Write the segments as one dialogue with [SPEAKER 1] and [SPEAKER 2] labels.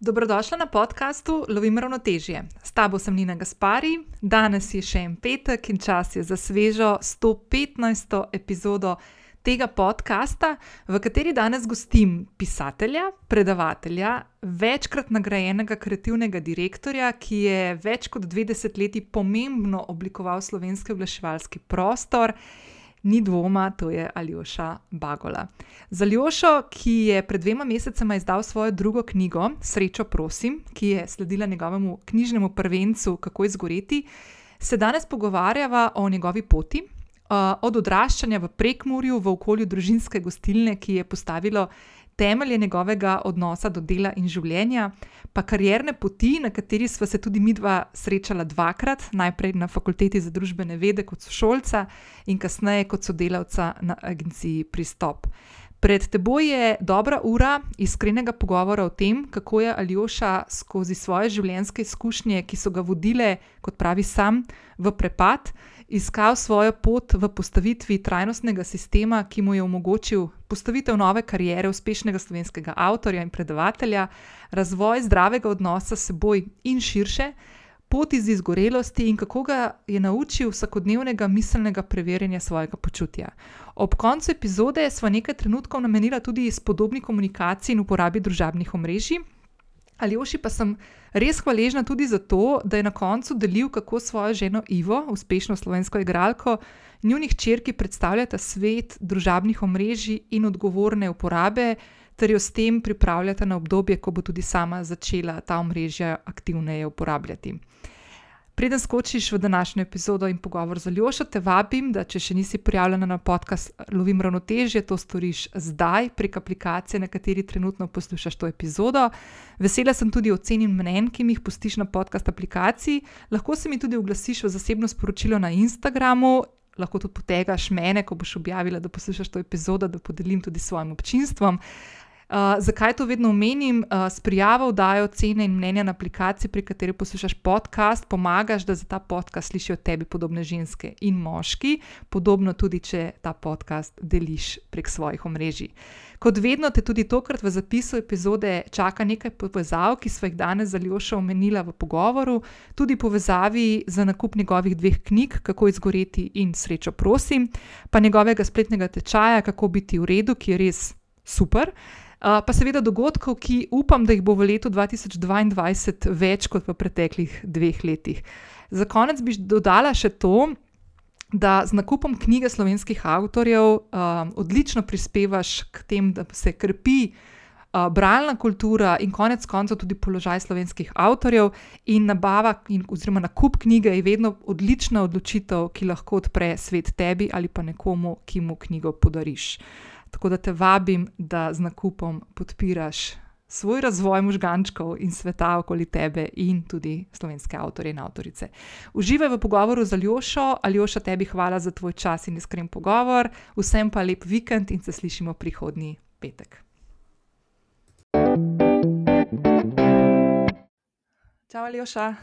[SPEAKER 1] Dobrodošla na podkastu Lovim ravnotežje. S tabo sem Nina Gaspari, danes je še en petek in čas je za svežo 115. epizodo tega podcasta, v kateri danes gostim pisatelja, predavatelja, večkrat nagrajenega kreativnega direktorja, ki je več kot dve desetletji pomembno oblikoval slovenski oglaševalski prostor ni dvoma, to je Aljoša Bagola. Za Aljošo, ki je pred dvema mesecema izdal svojo drugo knjigo, Srečo, prosim, ki je sledila njegovemu knjižnemu prvencu Kako izgoreti, se danes pogovarjava o njegovi poti. Od odraščanja v Prekmurju, v okolju družinske gostilne, ki je postavilo temelje njegovega odnosa do dela in življenja, pa karierne poti, na kateri sva se tudi mi dva srečala dvakrat, najprej na fakulteti za družbene vede kot sošolca in kasneje kot sodelavca na agenciji Pristop. Pred teboj je dobra ura iskrenega pogovora o tem, kako je Aljoša skozi svoje življenjske izkušnje, ki so ga vodile, kot pravi sam, v prepad iskal svojo pot v postavitvi trajnostnega sistema, ki mu je omogočil postavitev nove kariere uspešnega slovenskega avtorja in predavatelja, razvoj zdravega odnosa s seboj in širše, pot iz izgorelosti in kako ga je naučil vsakodnevnega miselnega preverjanja svojega počutja. Ob koncu epizode smo nekaj trenutkov namenili tudi spodobni komunikaciji in uporabi družabnih omrežij. Aljoši pa sem res hvaležna tudi za to, da je na koncu delil, kako svojo ženo Ivo, uspešno slovensko igralko, njunih črki predstavljata svet družabnih omrežij in odgovorne uporabe, ter jo s tem pripravljata na obdobje, ko bo tudi sama začela ta omrežja aktivneje uporabljati. Preden skočiš v današnjo epizodo in pogovor z Aljošo, te vabim, da če še nisi prijavljena na podcast Lovim ravnotežje, to storiš zdaj prek aplikacije, na kateri trenutno poslušaš to epizodo. Vesela sem tudi ocenim mnen, ki mi jih pustiš na podcast aplikaciji. Lahko se mi tudi oglasiš v zasebno sporočilo na Instagramu. Lahko tudi potegaš mene, ko boš objavila, da poslušaš to epizodo, da podelim tudi s svojim občinstvom. Uh, zakaj to vedno omenim? Uh, s prijavo dajo cene in mnenja na aplikaciji, pri kateri poslušaš podcast, pomagaš, da za ta podcast slišijo tebi podobne ženske in moški, podobno tudi, če ta podcast deliš prek svojih omrežij. Kot vedno, te tudi tokrat v zapisu epizode čaka nekaj povezav, ki smo jih danes za Ljošo omenila v pogovoru, tudi povezavi za nakup njegovih dveh knjig, Kako izgoreti in Srečo, prosim, pa njegovega spletnega tečaja, kako biti v redu, ki je res super pa seveda dogodkov, ki upam, da jih bo v letu 2022 več kot v preteklih dveh letih. Za konec bi dodala še to, da z nakupom knjige slovenskih avtorjev um, odlično prispevaš k temu, da se krepi. Uh, bralna kultura in konec koncev tudi položaj slovenskih avtorjev, in nabava, in, oziroma nakup knjige je vedno odlična odločitev, ki lahko odpre svet tebi ali pa nekomu, ki mu knjigo podariš. Uh, Tako da te vabim, da z nakupom podpiraš svoj razvoj možgančkov in sveta okoli tebe, in tudi slovenske avtorje in avtorice. Uživaj v pogovoru z Aljošo, Aljoša, tebi hvala za tvoj čas in iskren pogovor, vsem pa lep vikend in se slišimo prihodnji petek. Čau, Aljoša.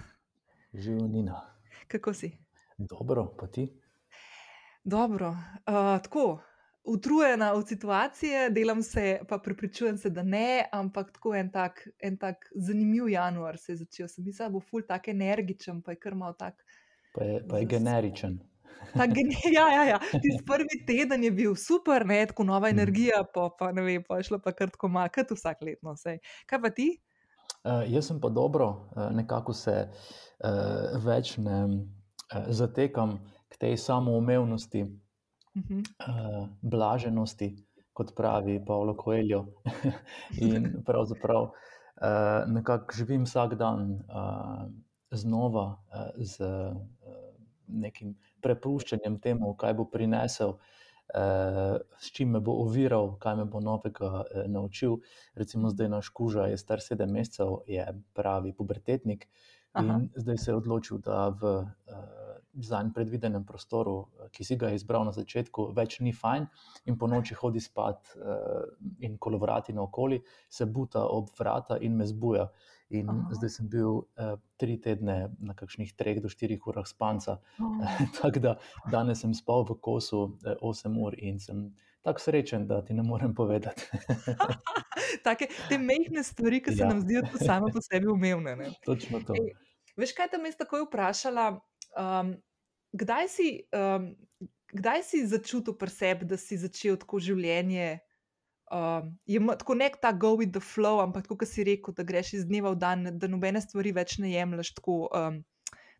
[SPEAKER 2] Živijo Nina.
[SPEAKER 1] Kako si?
[SPEAKER 2] Dobro, pa ti?
[SPEAKER 1] Dobro. Uh, tako utrujena od situacije, delam se, pa pripričujem se, da ne, ampak tako en tak, en tak zanimiv januar se je začel. Sem mislil, da bo ful tak energičen, pa je kar mal tak.
[SPEAKER 2] Pa je, pa je generičen.
[SPEAKER 1] Ta geni ja, ja, ja. Prvi teden je bil super, ne, tako nova mhm. energija, pa, pa ne vem, pa je šlo pa kar tako makrat vsak letno. Sej. Kaj pa ti?
[SPEAKER 2] Uh, jaz sem pa dobro, uh, nekako se uh, več ne uh, zatekam k tej samoumevnosti, uh, blaženosti, kot pravi Pavlo Coelho. in pravzaprav uh, nekako živim vsak dan uh, znova uh, z uh, nekim prepuščanjem temu, kaj bo prinesel. S čim me bo oviral, kaj me bo novega naučil. Recimo, zdaj naš kuža je star sedem mesecev, je pravi pubertetnik in Aha. zdaj se je odločil, da v uh, za en predvidenem prostoru, eh, ki si ga je izbral na začetku, več ni fajn, in po noči hodi spat uh, in kolovrati naokoli, se buta ob vrata in me zbuja. In Aha. zdaj sem bil uh, tri tedne na kakšnih treh do štirih urah spanca. Tako da danes sem spal v kosu uh, 8 ur in sem tako srečen, da ti ne morem povedati.
[SPEAKER 1] Take, te mehke stvari, ki se ja. nam zdijo samo po sebi umevne.
[SPEAKER 2] Točno to. Ej,
[SPEAKER 1] veš, kaj tam jaz tako vprašala? Um, kdaj, si, um, kdaj si začutil pri sebi, da si začel tako življenje? Um, je tako nek ta go with the flow, ampak kot si rekel, da greš iz dneva v dan, da nobene stvari več ne jemliš tako. Um,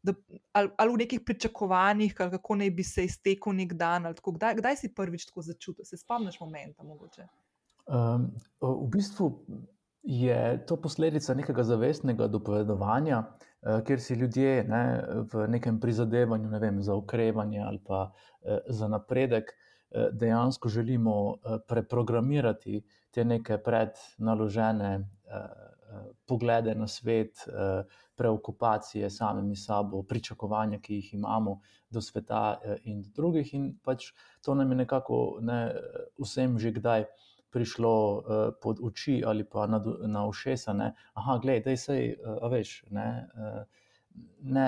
[SPEAKER 1] da, ali, ali v nekih pričakovanjih, kako naj bi se iztekel nek dan. Kdaj, kdaj si prvič tako začutil, se spomniš momenta? Um,
[SPEAKER 2] v bistvu je to posledica nekega zavestnega dopovedovanja, uh, kjer si ljudje ne, v nekem prizadevanju ne vem, za ukrevanje ali pa uh, za napredek. Eh, dejansko želimo preprogramirati te neke prednaložene poglede na svet, preokupacije samimi sabo, pričakovanja, ki jih imamo do sveta eh, in do drugih. In pač to nam je nekako ne, vsem že kdaj prišlo uh, pod oči ali pa na, na ušesa. Ne. Aha, gledaj, uh, eh, veš, ne, uh, ne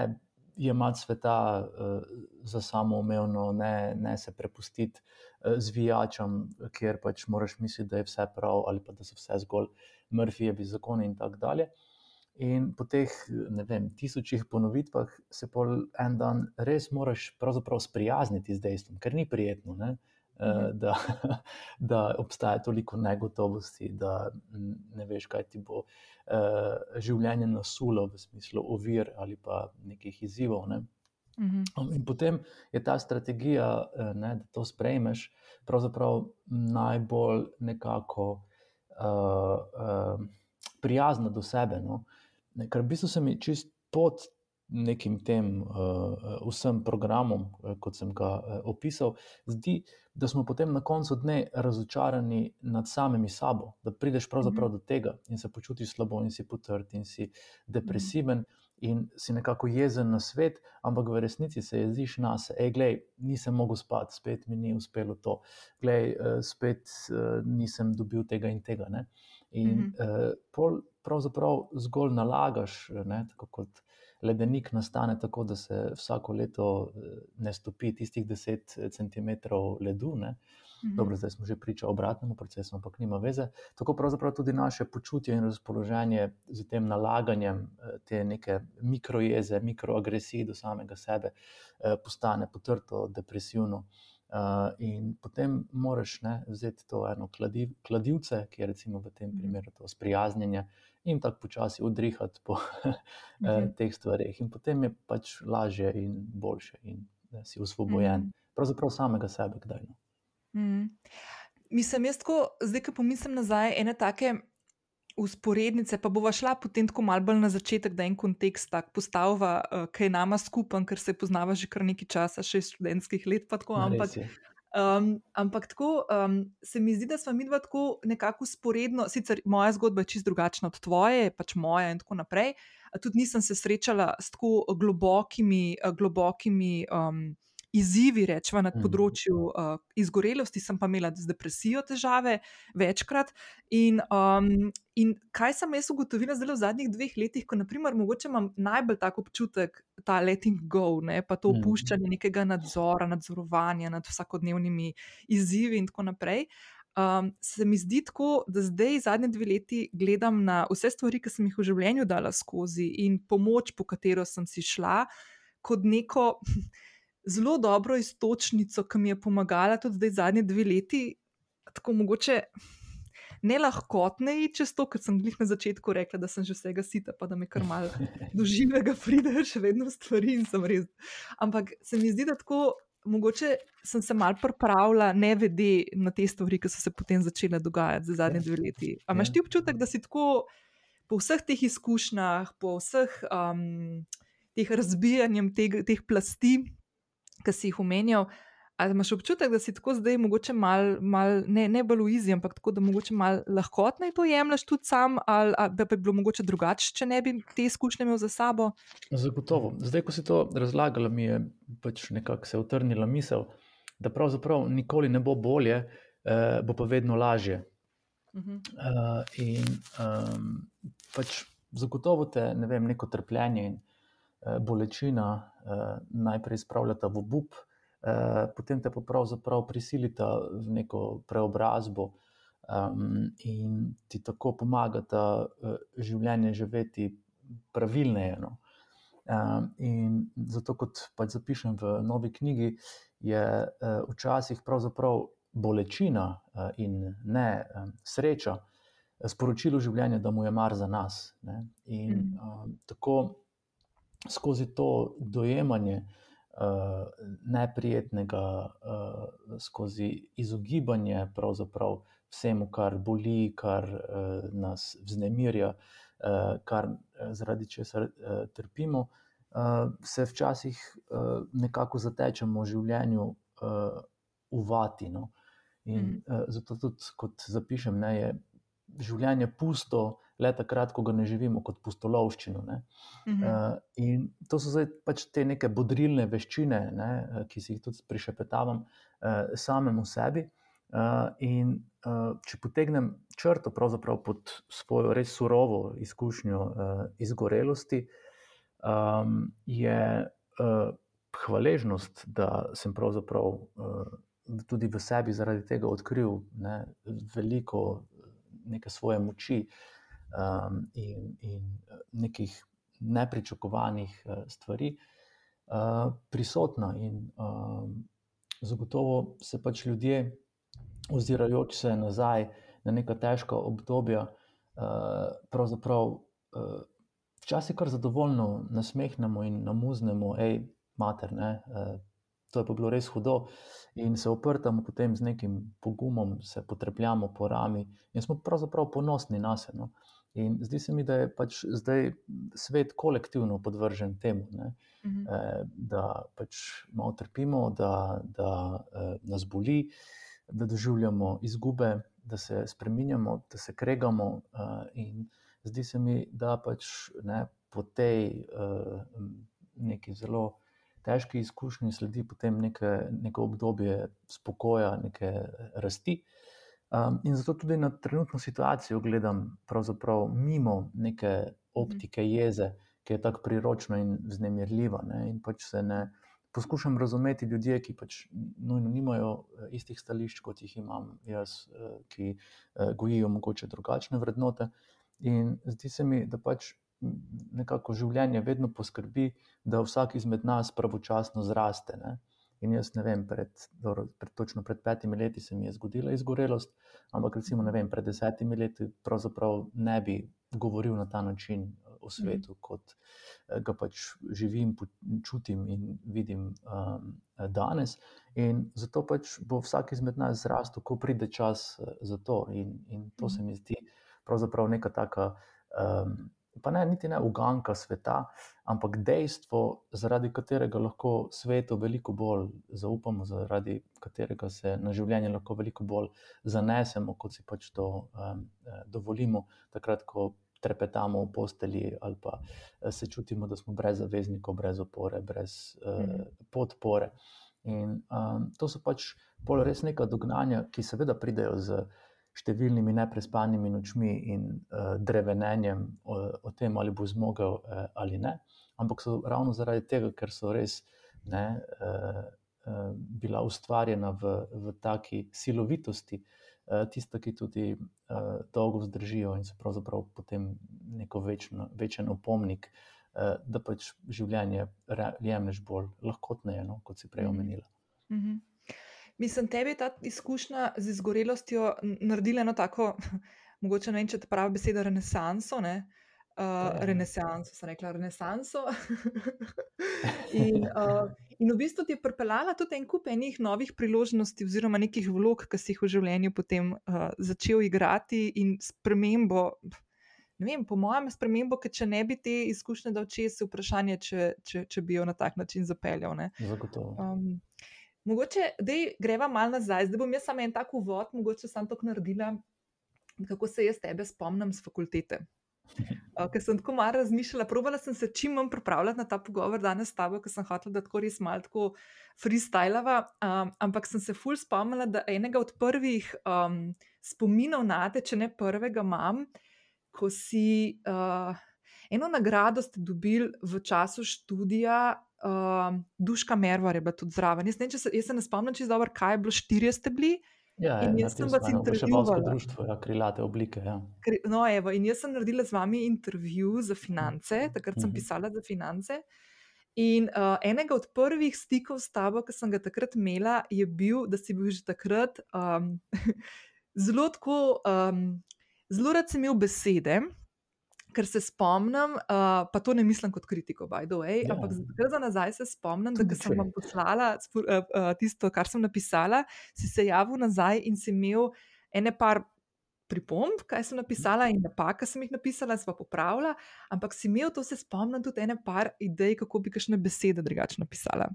[SPEAKER 2] je mat sveta uh, za samoumevno, ne, ne se prepustiti uh, zvijačam, kjer pač moraš misliti, da je vse prav ali pa da so vse zgolj mrfijevi zakoni in tako dalje. In po teh vem, tisočih ponovitvah se pol en dan res moraš sprijazniti z dejstvom, ker ni prijetno, ne? Mhm. Da, da obstaja toliko negotovosti, da ne veš, kaj ti bo uh, življenje nasulo v smislu ovir ali pa nekih izzivov. Ne? Mhm. In potem je ta strategija, ne, da to sprejmeš, pravzaprav najbolj nekako uh, uh, prijazna do sebe. No? Ker v bistvu se mi čist pod nekim tem uh, vsem programom, uh, kot sem ga opisal, zdi, da smo potem na koncu dne razočarani nad samimi sabo, da prideš pravzaprav -hmm. do tega in se počutiš slabo in si potrd in si depresiven. -hmm. In si nekako jezen na svet, ampak v resnici se jeziš na sebe. Ej, glej, nisem mogel spati, spet mi ni uspelo to, glej, spet nisem dobil tega in tega. Ne? In mm -hmm. pol pravzaprav zgolj nalagaš, ne, tako kot ledenik nastane, tako da se vsako leto eh, ne stopi tistih 10 eh, cm ledu. Ne. Mhm. Dobro, zdaj smo že pričali obratnemu procesu, ampak nima veze. Tako pravzaprav tudi naše počutje in razpoloženje z tem nalaganjem eh, te neke mikrojeze, mikroagresije do samega sebe postane potrto, depresivno. Uh, in potem moraš ne, vzeti to eno kladiv, kladivce, ki je recimo v tem mhm. primeru to sprijaznjenje, in tako počasi odrihati po uh, teh stvareh. In potem je pač lažje in boljše, in da si usvobojen, mm. pravzaprav samega sebe, kdaj. No.
[SPEAKER 1] Mm. Mislim, jaz tako, zdaj, ko pomislim nazaj, ene take usporednice, pa bova šla potem tako malo bolj na začetek, da en kontekst tak postavlja, uh, ki je nama skupen, ker se poznava že kar nekaj časa, še iz študentskih let. Tako, ampak, um, ampak tako um, se mi zdi, da smo mi dva tako nekako usporedno, sicer moja zgodba je čist drugačna od tvoje, pač moja in tako naprej. Tudi nisem se srečala s tako globokimi, globokimi um, izzivi, rečemo, na mhm. področju uh, izgorelosti, sem pa imela z depresijo težave večkrat. In, um, in kaj sem jaz ugotovila zdaj v zadnjih dveh letih, ko naprimer, mogoče imam najbolj tako občutek, ta letting go, ne, pa to mhm. opuščanje nekega nadzora, nadzorovanja nad vsakodnevnimi izzivi in tako naprej. Um, se mi zdi tako, da zdaj, zadnje dve leti, gledam na vse stvari, ki sem jih v življenju dala skozi in pomoč, po katero sem si šla, kot neko zelo dobro istočnico, ki mi je pomagala tudi zdaj zadnje dve leti, tako mogoče ne lahkotne iti čez to, ker sem jih na začetku rekla, da sem že vsega sita, pa da me kar malo doživega pride, še vedno stvari in sem res. Ampak se mi zdi, da tako. Mogoče sem se mal pripravila, ne vede na te stvari, ki so se potem začele dogajati za zadnje dve leti. Ampak imaš ti občutek, da si tako po vseh teh izkušnjah, po vseh um, teh razbijanjem teh, teh plasti, ki si jih omenjal. Ali imaš občutek, da si tako zdaj, mogoče malo, mal, ne, ne bolj v izi, ampak tako, da mogoče malo lahkotno to jemliš tudi sam, ali, ali da bi bilo mogoče drugače, če ne bi te izkušnje imel za sabo?
[SPEAKER 2] Zagotovo. Zdaj, ko si to razlagala, mi je pač nekako se utrnila misel, da pravzaprav nikoli ne bo bolje, eh, bo pa vedno lažje. Uh -huh. uh, in um, pač zagotovo te ne vem, neko trpljenje in Eh, bolečina najprej spravljata v obup, eh, potem te pa pravzaprav prisilita v neko preobrazbo in ti tako pomagata uh, življenje živeti pravilneje. No. In zato, kot pač zapišem v novi knjigi, je včasih pravzaprav bolečina in ne sreča sporočilo življenja, da mu je mar za nas. Ne. In um, tako skozi to dojemanje uh, neprijetnega, uh, skozi izogibanje vsemu, kar boli, kar uh, nas vznemirja, uh, kar zaradi česar uh, trpimo, uh, se včasih uh, nekako zatečemo v življenju uh, uvati. No? In mm. uh, zato tudi, kot zapišem, ne, je življenje pusto, le takrat, ko ga ne živimo kot pustolovščino. Mm -hmm. uh, in to so zdaj pač te neke bodrilne veščine, ne, ki si jih tudi prišepetavam uh, samemu sebi. Uh, in uh, če potegnem črto pod svojo res surovo izkušnjo uh, izgorelosti, um, je uh, hvaležnost, da sem pravzaprav uh, tudi v sebi zaradi tega odkril ne, veliko neke svoje moči um, in, in nekih nepričakovanih uh, stvari uh, prisotna. In um, zagotovo se pač ljudje, ozirajoč se nazaj na neka težka obdobja, uh, pravzaprav uh, včasih kar zadovoljno nasmehnemo in namuznemo, hej, mater, ne. Uh, To je pa bilo res hudo, in se oprtamo potem z nekim pogumom, se potrpljamo po rami in smo pravzaprav ponosni na sebe. No? In zdi se mi, da je pač zdaj svet kolektivno podvržen temu, uh -huh. eh, da pač malo trpimo, da, da eh, nas boli, da doživljamo izgube, da se spremenjamo, da se kregamo. Eh, in zdi se mi, da pač ne, po tej eh, neki zelo težki izkušnji sledi potem neke, neko obdobje spokoja, neke rasti. Um, in zato tudi na trenutno situacijo gledam mimo neke optike jeze, ki je tako priročna in vznemirljiva. Ne? In pač se ne poskušam razumeti ljudi, ki pač nujno nimajo eh, istih stališč, kot jih imam jaz, eh, ki eh, gojijo mogoče drugačne vrednote. In zdi se mi, da pač nekako življenje vedno poskrbi, da vsak izmed nas pravočasno zraste. Ne? In jaz ne vem, pred, dobro, pred, točno pred petimi leti se mi je zgodila izgorelost, ampak recimo vem, pred desetimi leti pravzaprav ne bi govoril na ta način o svetu, mm. kot eh, ga pač živim, čutim in vidim um, danes. In zato pač bo vsak izmed nas zrastel, ko pride čas eh, za to. In, in to se mi zdi pravzaprav neka taka. Um, pa ne niti ne uganka sveta, ampak dejstvo, zaradi katerega lahko svetu veliko bolj zaupamo, zaradi katerega se na življenje lahko veliko bolj zanesemo, kot si pač to um, dovolimo, takrat, ko trepetamo v posteli ali pa eh, se čutimo, da smo brez zaveznikov, brez opore, brez uh, podpore. In um, to so pač pol res neka dognanja, ki seveda pridejo z številnimi neprespanimi nočmi in uh, drevenenjem o, o tem, ali bo zmogel uh, ali ne. Ampak so ravno zaradi tega, ker so res ne, uh, uh, bila ustvarjena v, v taki silovitosti, uh, tista, ki tudi uh, dolgo vzdržijo in so pravzaprav potem neko večno, večen opomnik, uh, da pač življenje jemliš bolj lahkotneje, no, kot si prej mhm. omenila. Mm -hmm.
[SPEAKER 1] Mislim, tebi je ta izkušnja z izgorelostjo naredila eno tako, mogoče ne vem, če te pravi beseda, renesanso. Ne? Uh, renesanso, sem rekla, renesanso. in, uh, in v bistvu ti je pripeljala tudi en kup enih novih priložnosti, oziroma nekih vlog, ki si jih v življenju potem uh, začel igrati in spremembo. Ne vem, po mojem, spremembo, ker če ne bi te izkušnje dal čez, je vprašanje, če, če, če bi jo na tak način zapeljal.
[SPEAKER 2] Zagotovo. Um,
[SPEAKER 1] Mogoče, da greva malo nazaj, zdaj bom jaz samo en tak uvod, mogoče sem to naredila, kako se jaz tebe spomnim z fakultete. Uh, ker sem tako malo razmišljala, probala sem se čim manj pripravljati na ta pogovor danes s tabo, ker sem hotela, da tako res malo tako freestylava. Um, ampak sem se ful spomnila, da enega od prvih um, spominov na te, če ne prvega, imam, ko si uh, eno nagrado ste dobili v času študija uh, Duška Mervar je bila tudi zraven. Jaz, ne, se, jaz se ne spomnim, če je dobro, kaj je bilo, štiri ste bili.
[SPEAKER 2] Ja,
[SPEAKER 1] in jaz sem vas intervjuvala.
[SPEAKER 2] Društvo, ja, krilate oblike. Ja.
[SPEAKER 1] No, evo, in jaz sem naredila z vami intervju za finance, takrat sem mhm. pisala za finance. In uh, enega od prvih stikov s tabo, ki sem ga takrat imela, je bil, da si bil že takrat um, zelo tako, um, zelo rad si imel besede ker se spomnim, uh, pa to ne mislim kot kritiko, by the way, ja. ampak za nazaj se spomnim, Tudi da sem vam poslala uh, uh, tisto, kar sem napisala, si se javil nazaj in si imel ene par. Pripomb, kaj sem napisala, in napak, ki sem jih napisala, sva popravila, ampak si imel to, se spomnim, tudi ene par idej, kako bi kakšne besede drugače napisala.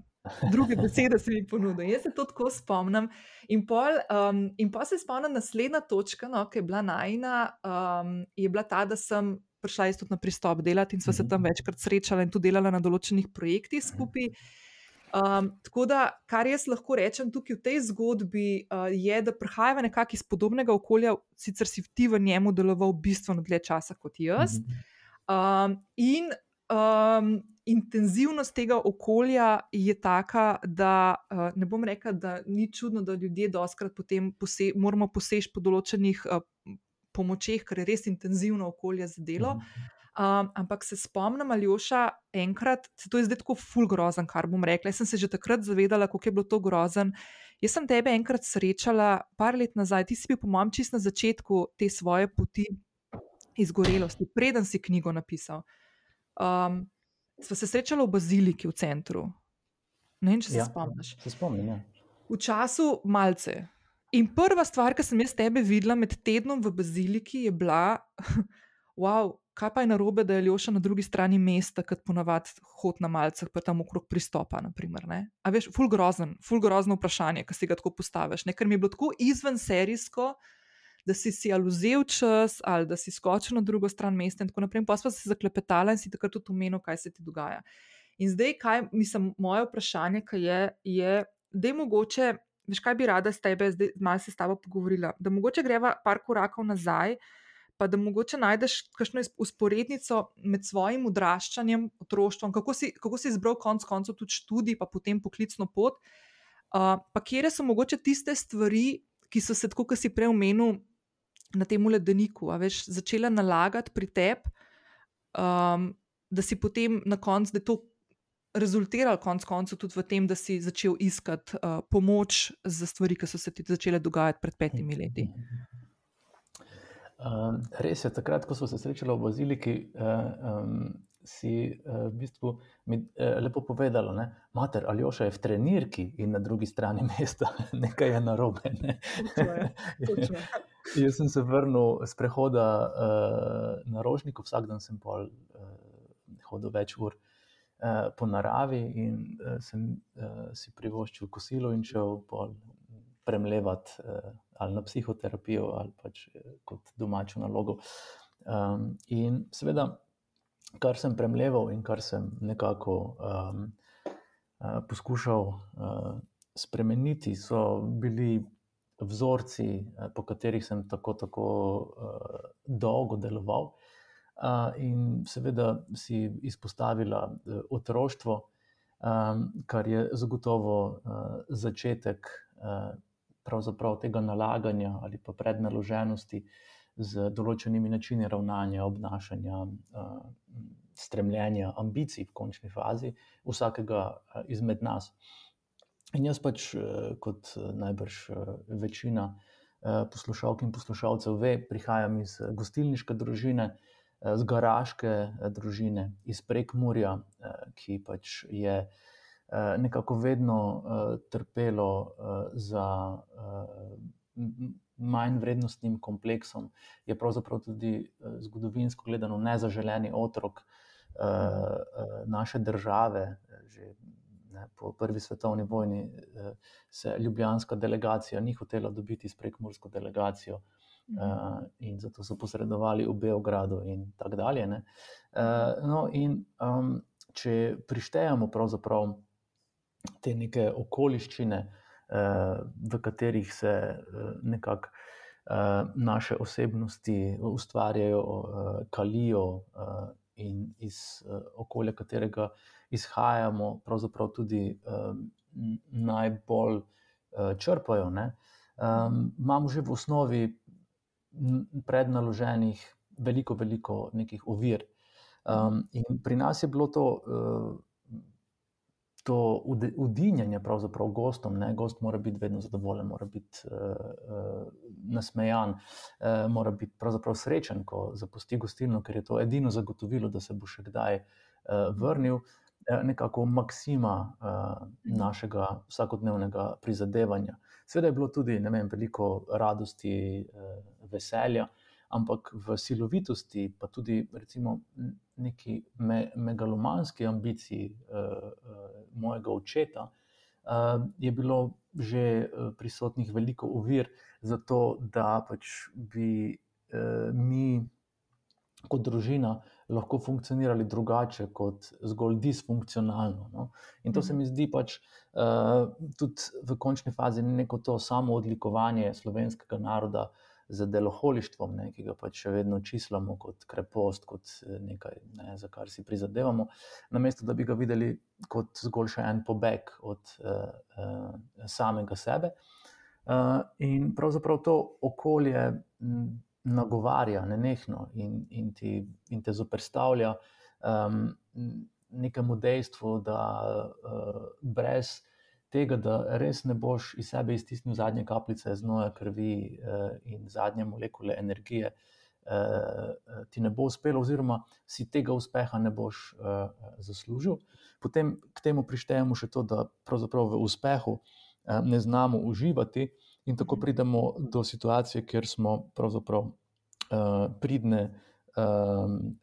[SPEAKER 1] Druge besede si mi ponudil. Jaz se to tako spomnim. In pol, um, in pol se spomnim, naslednja točka, no, ki je bila najna, um, je bila ta, da sem prišla jaz tudi na pristop delati in sva se tam mhm. večkrat srečala in tudi delala na določenih projektih skupaj. Um, tako da, kar jaz lahko rečem tukaj v tej zgodbi, uh, je, da prihajava nekako iz podobnega okolja, sicer si ti v njemu deloval bistveno dlje časa kot jaz. Um, in um, intenzivnost tega okolja je taka, da uh, ne bom rekla, da ni čudno, da ljudje doskrat potem pose moramo poseči po določenih. Uh, pomočeh, ker je res intenzivno okolje za delo. Um, ampak se spomnim, Aljoša, enkrat, se to je zdaj tako fulgrozen, kar bom rekla. Jaz sem se že takrat zavedala, kako je bilo to grozen. Jaz sem tebe enkrat srečala, par let nazaj, ti si bil, po mojem, čist na začetku te svoje poti izgorelosti, preden si knjigo napisal. Um, sva se srečala v baziliki v centru. Ne vem, če se ja, spomniš.
[SPEAKER 2] Se spomnim, ja.
[SPEAKER 1] V času malce, In prva stvar, ki sem jaz tebe videla med tednom v baziliki, je bila, wow, kaj pa je narobe, da je Ljoša na drugi strani mesta, kot ponavadi hod na malcah, pa tam okrog pristopa. Naprimer, A veš, ful grozen, ful grozno vprašanje, ki si ga tako postaviš. Ne? Ker mi je bilo tako izven serijsko, da si si ali vzel čas, ali da si skočil na drugo stran mesta in tako naprej. Pa smo se zaklepetali in si takrat tudi omenil, kaj se ti dogaja. In zdaj, kaj mislim, moje vprašanje je, je da je mogoče veš, kaj bi rada s tebe, zdaj malo se s tabo pogovorila. Da mogoče greva par korakov nazaj, pa da mogoče najdeš kakšno usporednico med svojim odraščanjem, otroštvom, kako si, kako si izbral konec koncev tudi študij, pa potem poklicno pot. Uh, pa kje so mogoče tiste stvari, ki so se, tako kot si prej omenil, na tem ledeniku, veš, začela nalagati pri tebi, um, da si potem na koncu, da je to rezultiralo konec koncev tudi v tem, da si začel iskati uh, pomoč za stvari, ki so se ti začele dogajati pred petimi leti?
[SPEAKER 2] Um, res je, takrat, ko smo se srečali v Baziliki, uh, um, si uh, v bistvu mi uh, lepo povedala, da mater ali oša je v trenirki in na drugi strani mesta nekaj je narobe. Ne? Jaz sem se vrnil z prehoda uh, na Rožnik, vsak dan sem pol, uh, hodil več ur. Uh, po naravi in uh, sem uh, si privoščil kosilo in šel premljevati uh, ali na psihoterapijo ali pač kot domačo nalogo. Um, in seveda, kar sem premljeval in kar sem nekako um, uh, poskušal uh, spremeniti, so bili. Vzorci, po katerih sem tako, tako uh, dolgo deloval, uh, in seveda si izpostavila e, otroštvo, kar je zagotovo e, začetek e, tega nalaganja ali pa prednaloženosti z določenimi načini ravnanja, obnašanja, stremljenja, ambicij v končni fazi vsakega izmed nas. In jaz pač, kot najbrž večina poslušalk in poslušalcev ve, prihajam iz gostilniške družine, z garaške eh, družine iz Prekmurja, eh, ki pač je nekako vedno trpelo za manj vrednostnim kompleksom, je pravzaprav tudi zgodovinsko gledano nezaželeni otrok naše države. Že ne, po prvi svetovni vojni se ljubljanska delegacija ni hotela dobiti s prekmursko delegacijo. Uh, in zato so posredovali v Beogradu, in tako dalje. Uh, no, in um, če prištejemo te neke okoliščine, uh, v katerih se uh, nekako uh, naše osebnosti ustvarjajo, uh, kalijo uh, in iz uh, okolja, katerega izhajamo, pravzaprav tudi uh, najbolj uh, črpajo. Ne? um, imamo že v osnovi prednaloženih veliko, veliko nekih ovir. Um, in pri nas je bilo to, uh, to udinjanje pravzaprav gostom. Ne? Gost mora biti vedno zadovoljen, mora biti uh, uh, nasmejan, uh, mora biti pravzaprav srečen, ko zapusti gostilno, ker je to edino zagotovilo, da se bo še kdaj uh, vrnil. Nekako maksima uh, našega vsakodnevnega prizadevanja. Sveda je bilo tudi vem, veliko radosti, uh, veselja, ampak v silovitosti, pa tudi recimo neki me, megalomanski ambiciji uh, uh, mojega očeta, je bilo že prisotnih veliko ovir za to, da pač bi mi, kot družina, lahko funkcionirali drugače, kot zgolj disfunkcionalno. No? In to se mi zdi pač uh, tudi v končni fazi neko to samo odlikovanje slovenskega naroda z deloholištvom, ne, ki ga pač še vedno čislamo kot krepost, kot eh, nekaj, ne, za kar si prizadevamo, namesto da bi ga videli kot zgolj še en pobeg od uh, uh, samega sebe. Uh, in pravzaprav to okolje nagovarja nenehno in, in, ti, in te zoprstavlja um, nekemu dejstvu, da uh, brez tega, da res ne boš iz sebe iztisnil zadnje kapljice znoja krvi uh, in zadnje molekule energije, uh, ti ne bo uspelo, oziroma si tega uspeha ne boš uh, zaslužil. Potem k temu prištejemo še to, da pravzaprav v uspehu uh, ne znamo uživati, in tako mhm. pridemo do situacije, kjer smo pravzaprav uh, pridne. Uh,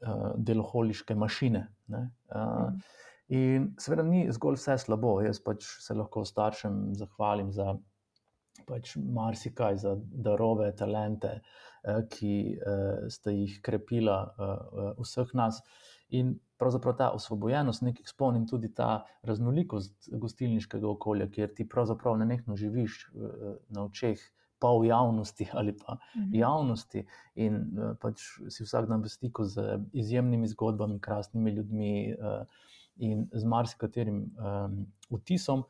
[SPEAKER 2] uh, deloholiške mašine. Uh, mm. In seveda ni zgolj vse slabo. Jaz pač se lahko staršem zahvalim za pač marsikaj, za darove, talente, eh, ki eh, ste jih krepila eh, vseh nas. In pravzaprav ta osvobojenost nekih spon in tudi ta raznolikost gostilniškega okolja, kjer ti pravzaprav ne nekno živiš na očeh. Pa v javnosti ali pa mhm. javnosti, in pač si vsak dan v stiku z izjemnimi zgodbami, krasnimi ljudmi, uh, in z marsikaterim vtisom,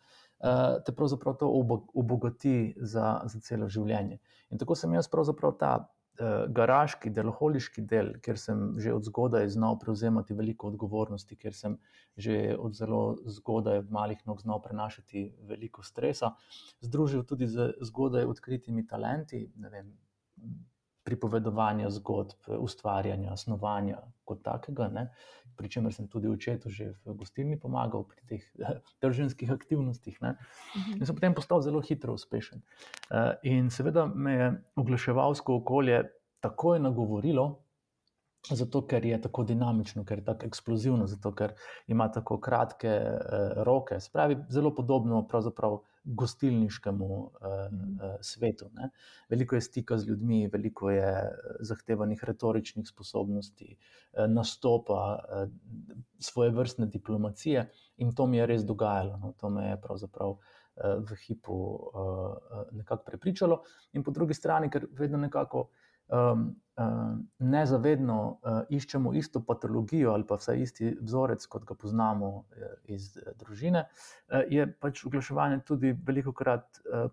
[SPEAKER 2] te pravzaprav to obogati za, za celo življenje. In tako sem jaz pravzaprav ta uh, garaški, deloholiški del, ker sem že od zgodaj znal prevzemati veliko odgovornosti, ker sem že od zelo zgodaj, malih nog, znal prenašati veliko stresa, združil tudi z zgodaj odkritimi talenti. Pripovedovanja zgodb, ustvarjanja, snovanja, kot takega. Ne pri čemer sem tudi očetu že v gostilni pomagal pri teh družinskih aktivnostih. Ne. In sem potem postal zelo hitro uspešen. Eh, in seveda me je oglaševalsko okolje takoj nagovorilo, Zato, ker je tako dinamično, ker je tako eksplozivno, zato, ker ima tako kratke uh, roke. Spravi, zelo podobno pravzaprav gostilniškemu uh, uh, svetu. Ne? Veliko je stika z ljudmi, veliko je zahtevanih retoričnih sposobnosti, uh, nastopa, uh, svoje vrstne diplomacije in to mi je res dogajalo. No? To me je pravzaprav uh, v hipu uh, nekako prepričalo. In po drugi strani, ker vedno nekako um, uh, nezavedno uh, iščemo isto patologijo ali pa vsaj isti vzorec, kot ga poznamo uh, iz uh, družine, uh, je pač oglaševanje tudi veliko krat uh,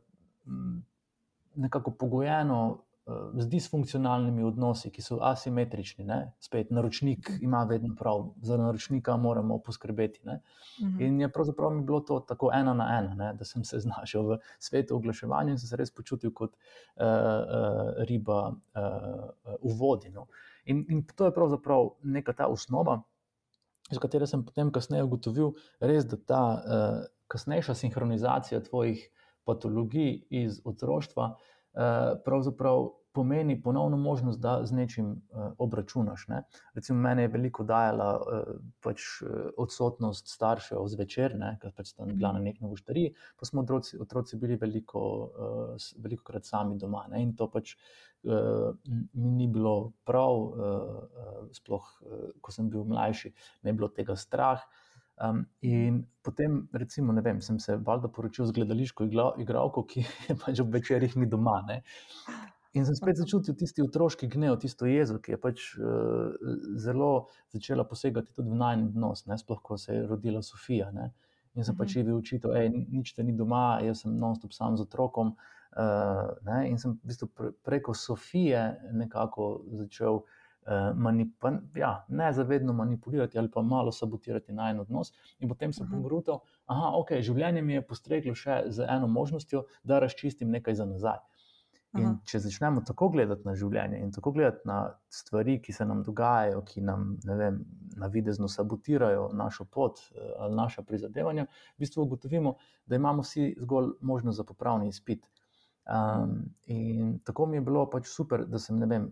[SPEAKER 2] nekako pogojeno z disfunkcionalnimi odnosi, ki so asimetrični. Ne? Spet naročnik ima vedno prav, za naročnika moramo poskrbeti. Ne? Mhm. In je pravzaprav mi bilo to tako ena na ena, ne? da sem se znašel v svetu oglaševanja in se res počutil kot uh, uh, riba uh, v vodi. No? In, in to je pravzaprav neka ta osnova. Za katero sem potem kasneje ugotovil, res, da ta uh, kasnejša sinhronizacija tvojih patologij iz otroštva uh, Eh, pravzaprav pomeni ponovno možnost, da z nečim uh, obračunaš. Ne? Recimo, meni je veliko dajala uh, pač, odsotnost staršev zvečer, ker pač tam bila na nek novoštariji, pa smo otroci, otroci bili veliko, veliko krat sami doma. Ne? In to pač mi ni bilo prav, sploh ko sem bil mlajši, me je bilo tega strah. Um, in potem, recimo, ne vem, sem se valjda poročil z gledališko igralko, ki je pač ob večerjih mi doma. Ne? In sem spet začutil tisti otroški gnev, tisto jezo, ki je pač uh, zelo začela posegati tudi v najmenj odnos, sploh ko se je rodila Sofija. Ne? In sem pač mhm. bil učitelj, da nič te ni doma, jaz sem non-stop sam z otrokom. Uh, ne, in sem v bistvu pre, preko Sofije nekako začel manip ja, nezavedno manipulirati ali pa malo sabotirati na en odnos. In potem sem pogrutal, da okay, življenje mi je postreglo še z eno možnostjo, da razčistim nekaj za nazaj. In če začnemo tako gledati na življenje in tako gledati na stvari, ki se nam dogajajo, ki nam vem, na videzno sabotirajo našo pot eh, ali naša prizadevanja, v bistvu ugotovimo, da imamo vsi zgolj možnost za popravni izpit. Um, in tako mi je bilo pač super, da sem vem,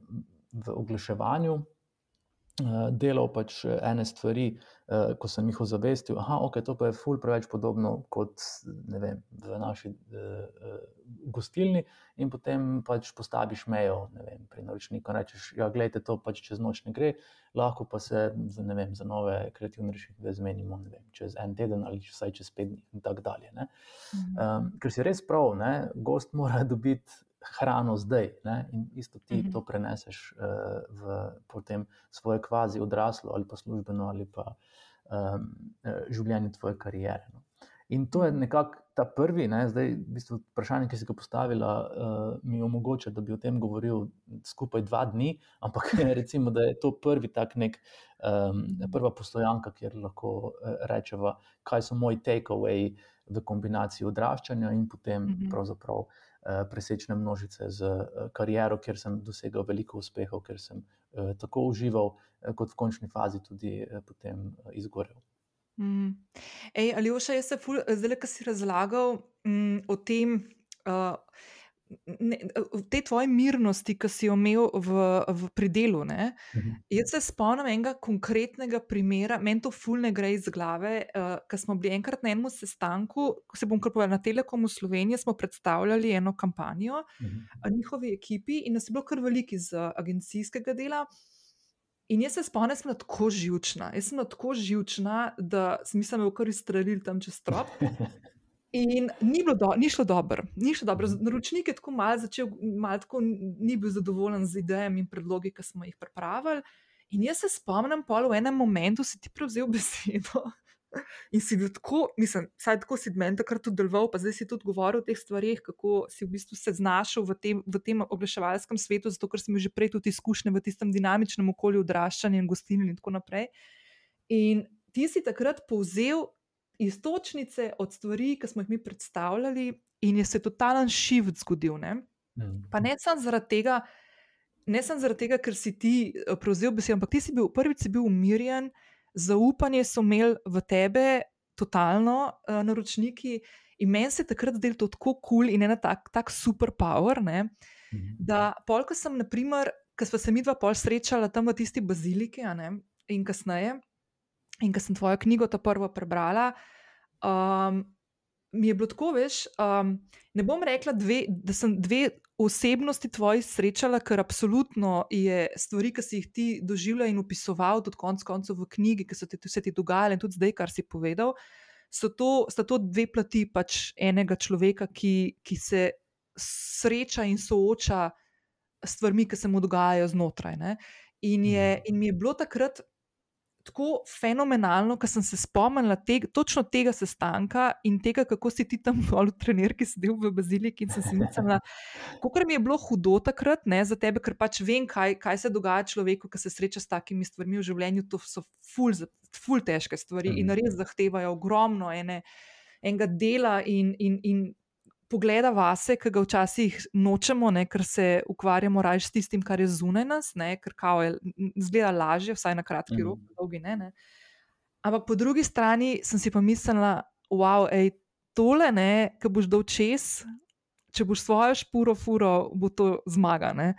[SPEAKER 2] v oglaševanju uh, delal pač ene stvari, uh, ko sem jih ozavestil, da okay, to pa je ful preveč podobno kot vem, v naši. Uh, gostilni in potem pač postaviš mejo vem, pri naročniku. Rečeš, da ja, to pač čez noč ne gre, lahko pa se za, vem, za nove kreativne rešitve zmenimo vem, čez en teden ali vsaj čez pet dni in tako dalje. Mhm. Um, ker si res prav, ne? gost mora dobiti. Hrano zdaj, ne? in isto ti uh mhm. -huh. to preneseš uh, v potem svoje kvazi odraslo ali pa službeno ali pa um, življenje tvoje karijere. No? In to je nekako ta prvi, ne, zdaj, v bistvu, vprašanje, ki si ga postavila, uh, mi omogoča, da bi o tem govoril skupaj dva dni, ampak recimo, da je to prvi tak nek, um, prva postojanka, kjer lahko uh, rečemo, kaj so moji takeaway v kombinaciji odraščanja in potem mm -hmm. pravzaprav presečne množice z uh, kariero, kjer sem dosegal veliko uspehov, ker sem uh, tako užival, kot v končni fazi tudi potem izgorel.
[SPEAKER 1] Mm. Ej, ali oša, jaz se zdaj, ki si razlagal mm, o tem, uh, ne, v tej tvoji mirnosti, ki si jo imel v, v predelu. Mm -hmm. Jaz se spomnim enega konkretnega primera, meni to fulne gre iz glave. Uh, Ker smo bili enkrat na enem sestanku, ko se bom kar povedal na Telekomu Slovenije, smo predstavljali eno kampanjo mm -hmm. njihovi ekipi in nas je bilo kar veliko iz uh, agencijskega dela. In jaz se spomnim, da sem tako živčna. Jaz sem tako živčna, da sem se mi kar izstrelil tam čez strop. In ni, do, ni šlo dobro. Ni šlo dobro. Naročnik je tako malo začel, malo tako ni bil zadovoljen z idejami in predlogi, ki smo jih pripravili. In jaz se spomnim, da v enem momentu si ti prevzel besedo. In si bil tako, mislim, saj tako si meni takrat tudi deloval, pa zdaj si tudi govoril o teh stvarih, kako si v bistvu se znašel v tem, v tem oglaševalskem svetu, zato ker si imel že prej tudi izkušnje v tistem dinamičnem okolju odraščanja in gostilni in tako naprej. In ti si takrat povzel istočnice od stvari, ki smo jih mi predstavljali, in je se totalen shift zgodil. Ne? Mm. Pa ne samo zaradi tega. Ne samo zaradi tega, ker si ti eh, prevzel besedo, ampak ti si bil prvič si bil umirjen, zaupanje so imeli v tebe, totalno, uh, naročniki. In meni se je takrat zdelo to tako kul cool in ena tak, tak super power. Ne, mhm. Da, polk sem, naprimer, ko smo se mi dva pol srečala tam v tisti baziliki, ne, in kasneje, in ko sem tvojo knjigo ta prvo prebrala, um, mi je bilo tako, veš, um, ne bom rekla, dve, da sem dve osebnosti tvoji srečala, ker absolutno je stvari, ki si jih ti doživljal in opisoval, tudi konec koncev v knjigi, ki so ti vse ti dogajale in tudi zdaj, kar si povedal. So to, sta to dve plati pač enega človeka, ki, ki se sreča in sooča s stvarmi, ki se mu dogajajo znotraj. In, je, mhm. in mi je bilo takrat tako fenomenalno, ker sem se spomnila te, točno tega sestanka in tega, kako si ti tam v trenerki sedel v baziliki in sem si mislila, kako mi je bilo hudo takrat ne, za tebe, ker pač vem, kaj, kaj se dogaja človeku, ki se sreča s takimi stvarmi v življenju. To so ful, ful težke stvari in res zahtevajo ogromno ene, enega dela in, in, in pogleda vase, ki ga včasih nočemo, ne, ker se ukvarjamo raje s tistim, kar je zunaj nas, ne, ker kao je zgleda lažje, vsaj na kratki mm. rok, dolgi ne, ne. Ampak po drugi strani sem si pa mislila, wow, ej, tole ne, ki boš dol čez, če boš svojo špuro, furo, bo to zmaga. Ne.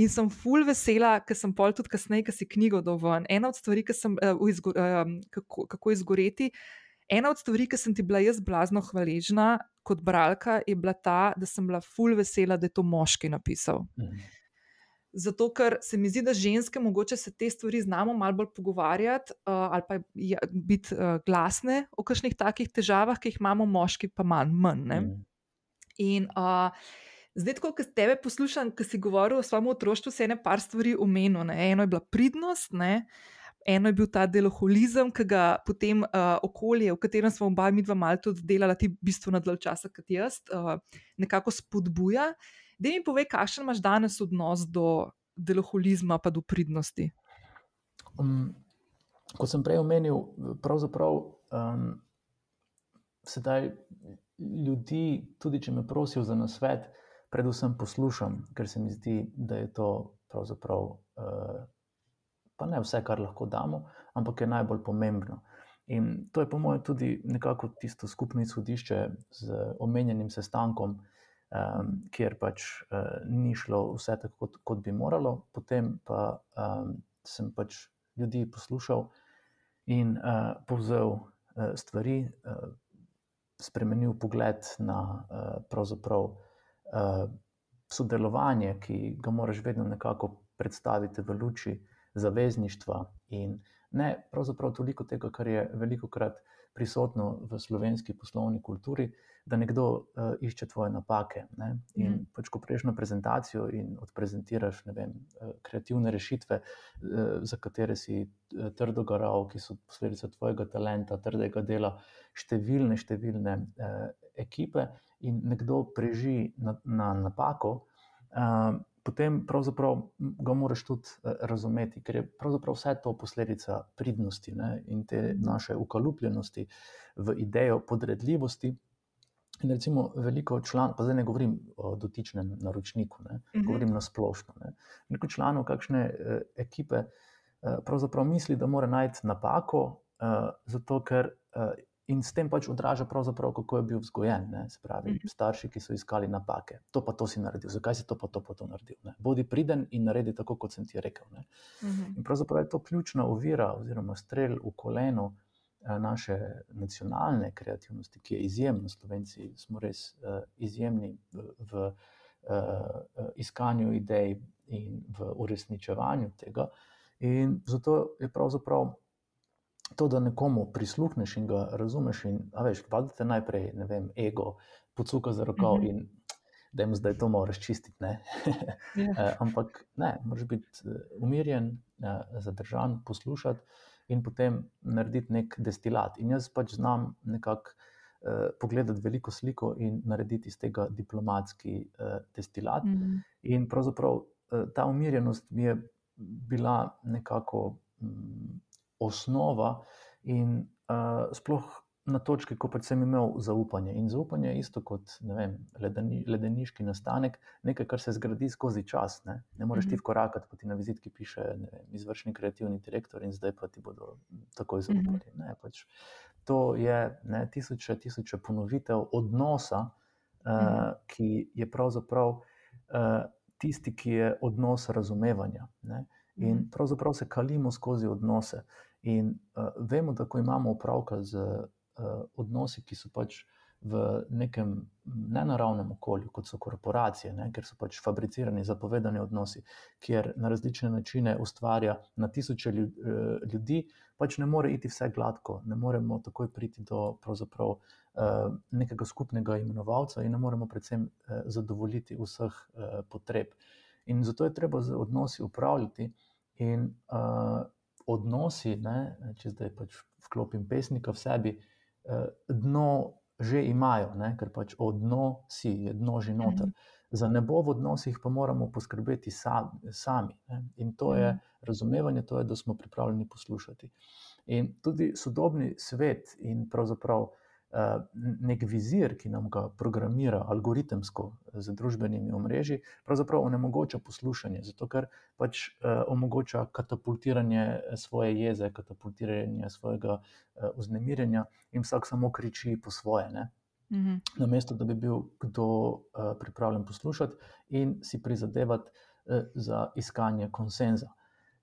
[SPEAKER 1] In sem full vesela, ker sem pol tudi kasneje, ker si knjigo dovolj. Ena od stvari, sem, uh, izgo, uh, kako, kako izgoreti, ena od stvari, ki sem ti bila jaz blazno hvaležna, kot bralka je bila ta, da sem bila ful vesela, da je to moški napisal. Mhm. Zato, ker se mi zdi, da ženske mogoče se te stvari znamo malo bolj pogovarjati uh, ali pa ja, biti uh, glasne o kakšnih takih težavah, ki jih imamo, moški pa manj. manj mm. In uh, zdaj, ko tebe poslušam, ki si govoril o svojem otroštvu, se je ene par stvari omenil. Eno je bila pridnost, ne? Eno je bil ta deloholizem, ki ga potem uh, okolje, v katerem smo oba mi dva tudi delala, ti bistveno dlje časa kot jaz, uh, nekako spodbuja. Da mi povej, kakšen imaš danes odnos do deloholizma, pa do pridnosti.
[SPEAKER 2] Um, kot sem prej omenil, pravzaprav um, sedaj ljudi, tudi če me prosijo za nasvet, predvsem poslušam, ker se mi zdi, da je to pravzaprav. Uh, Pa ne vse, kar lahko damo, ampak je najbolj pomembno. In to je, po mojem, tudi nekako tisto skupno izhodišče z omenjenim sestankom, um, kjer pač uh, ni šlo vse tako, kot, kot bi moralo, potem pa um, sem pač ljudi poslušal in uh, povzel uh, stvari, uh, spremenil pogled na uh, pravzaprav uh, sodelovanje, ki ga moraš vedno nekako predstaviti v luči zavezništva in ne pravzaprav toliko tega, kar je veliko krat prisotno v slovenski poslovni kulturi, da nekdo uh, išče tvoje napake. Ne? In mm. pač, ko prejš na prezentacijo in odprezentiraš vem, uh, kreativne rešitve, uh, za katere si trdo garal, ki so posledica tvojega talenta, trdega dela, številne, številne uh, ekipe, in nekdo preži na, na napako. Uh, potem ga moraš tudi eh, razumeti, ker je pravzaprav vse to posledica pridnosti ne, in te naše ukalupljenosti v idejo podredljivosti. In recimo, veliko članov, pa zdaj ne govorim o dotičnem naročniku, ne, mhm. govorim na splošno. Ne. Veliko članov kakšne eh, ekipe eh, pravzaprav misli, da mora najti napako, eh, zato ker eh, in s tem pač odraža, kako je bil vzgojen. Ne? Se pravi, mm -hmm. starši, ki so iskali napake, to pa to si naredil, zakaj si to pa to pa to naredil. Ne? Bodi priden in naredi tako, kot sem ti rekel. Mm -hmm. In pravzaprav je to ključna ovira, oziroma strelj v koleno eh, naše nacionalne kreativnosti, ki je izjemna. Slovenci smo res uh, izjemni v, v uh, iskanju idej in v uresničevanju tega. In zato je pravzaprav to, da nekomu prisluhneš in ga razumeš. In, veš, pa da te najprej, ne vem, ego pocuka za roko mm -hmm. in da jim zdaj to moraš čistiti. yeah. Ja. Ampak ne, moraš biti eh, umirjen, eh, zadržan, poslušati in potem narediti nek destilat. In jaz pač znam nekako. Uh, pogledati veliko sliko in narediti iz tega diplomatski uh, destilat. Mm -hmm. In pravzaprav uh, ta umirjenost mi je bila nekako um, osnova, in uh, sploh na točki, ko pač sem imel zaupanje. In zaupanje je isto kot vem, ledeni, ledeniški nastanek, nekaj, kar se zgodi skozi čas. Ne, ne moreš ti mhm. vkorakati, pa ti na vizitki piše vem, izvršni kreativni direktor, in zdaj pa ti bodo takoj mhm. zaupali. Ne, pač, to je ne, tisoče, tisoče ponovitev odnosa, uh, ki je pravzaprav. Uh, Tisti, ki je odnos razumevanja. Ne? In pravzaprav se kalimo skozi odnose. In uh, vemo, da ko imamo opravka z uh, odnosi, ki so pač v nekem nenaravnem okolju, kot so korporacije, ne, ker so pač fabricirani, zapovedani odnosi, kjer na različne načine ustvarja na tisoče ljudi, pač ne more iti vse gladko, ne moremo takoj priti do uh, nekega skupnega imenovalca in ne moremo predvsem zadovoljiti vseh potreb. In zato je treba z odnosi upravljati. In uh, odnosi, ne, če zdaj pač vklopim pesnika v sebi, eh, dno že imajo, ne, ker pač odno si, je dno že noter. Mhm. Za nebo v odnosih pa moramo poskrbeti sami. Ne. In to je mhm. razumevanje, to je, da smo pripravljeni poslušati. In tudi sodobni svet in pravzaprav. Eh, nek vizir, ki nam ga programira algoritemsko z družbenimi omrežji, pravzaprav onemogoča poslušanje, zato ker pač uh, omogoča katapultiranje svoje jeze, katapultiranje svojega uh, vznemirjenja in vsak samo kriči po svoje. Mm -hmm. Na mesto, da bi bil kdo pripravljen poslušati in si prizadevati za iskanje konsenza.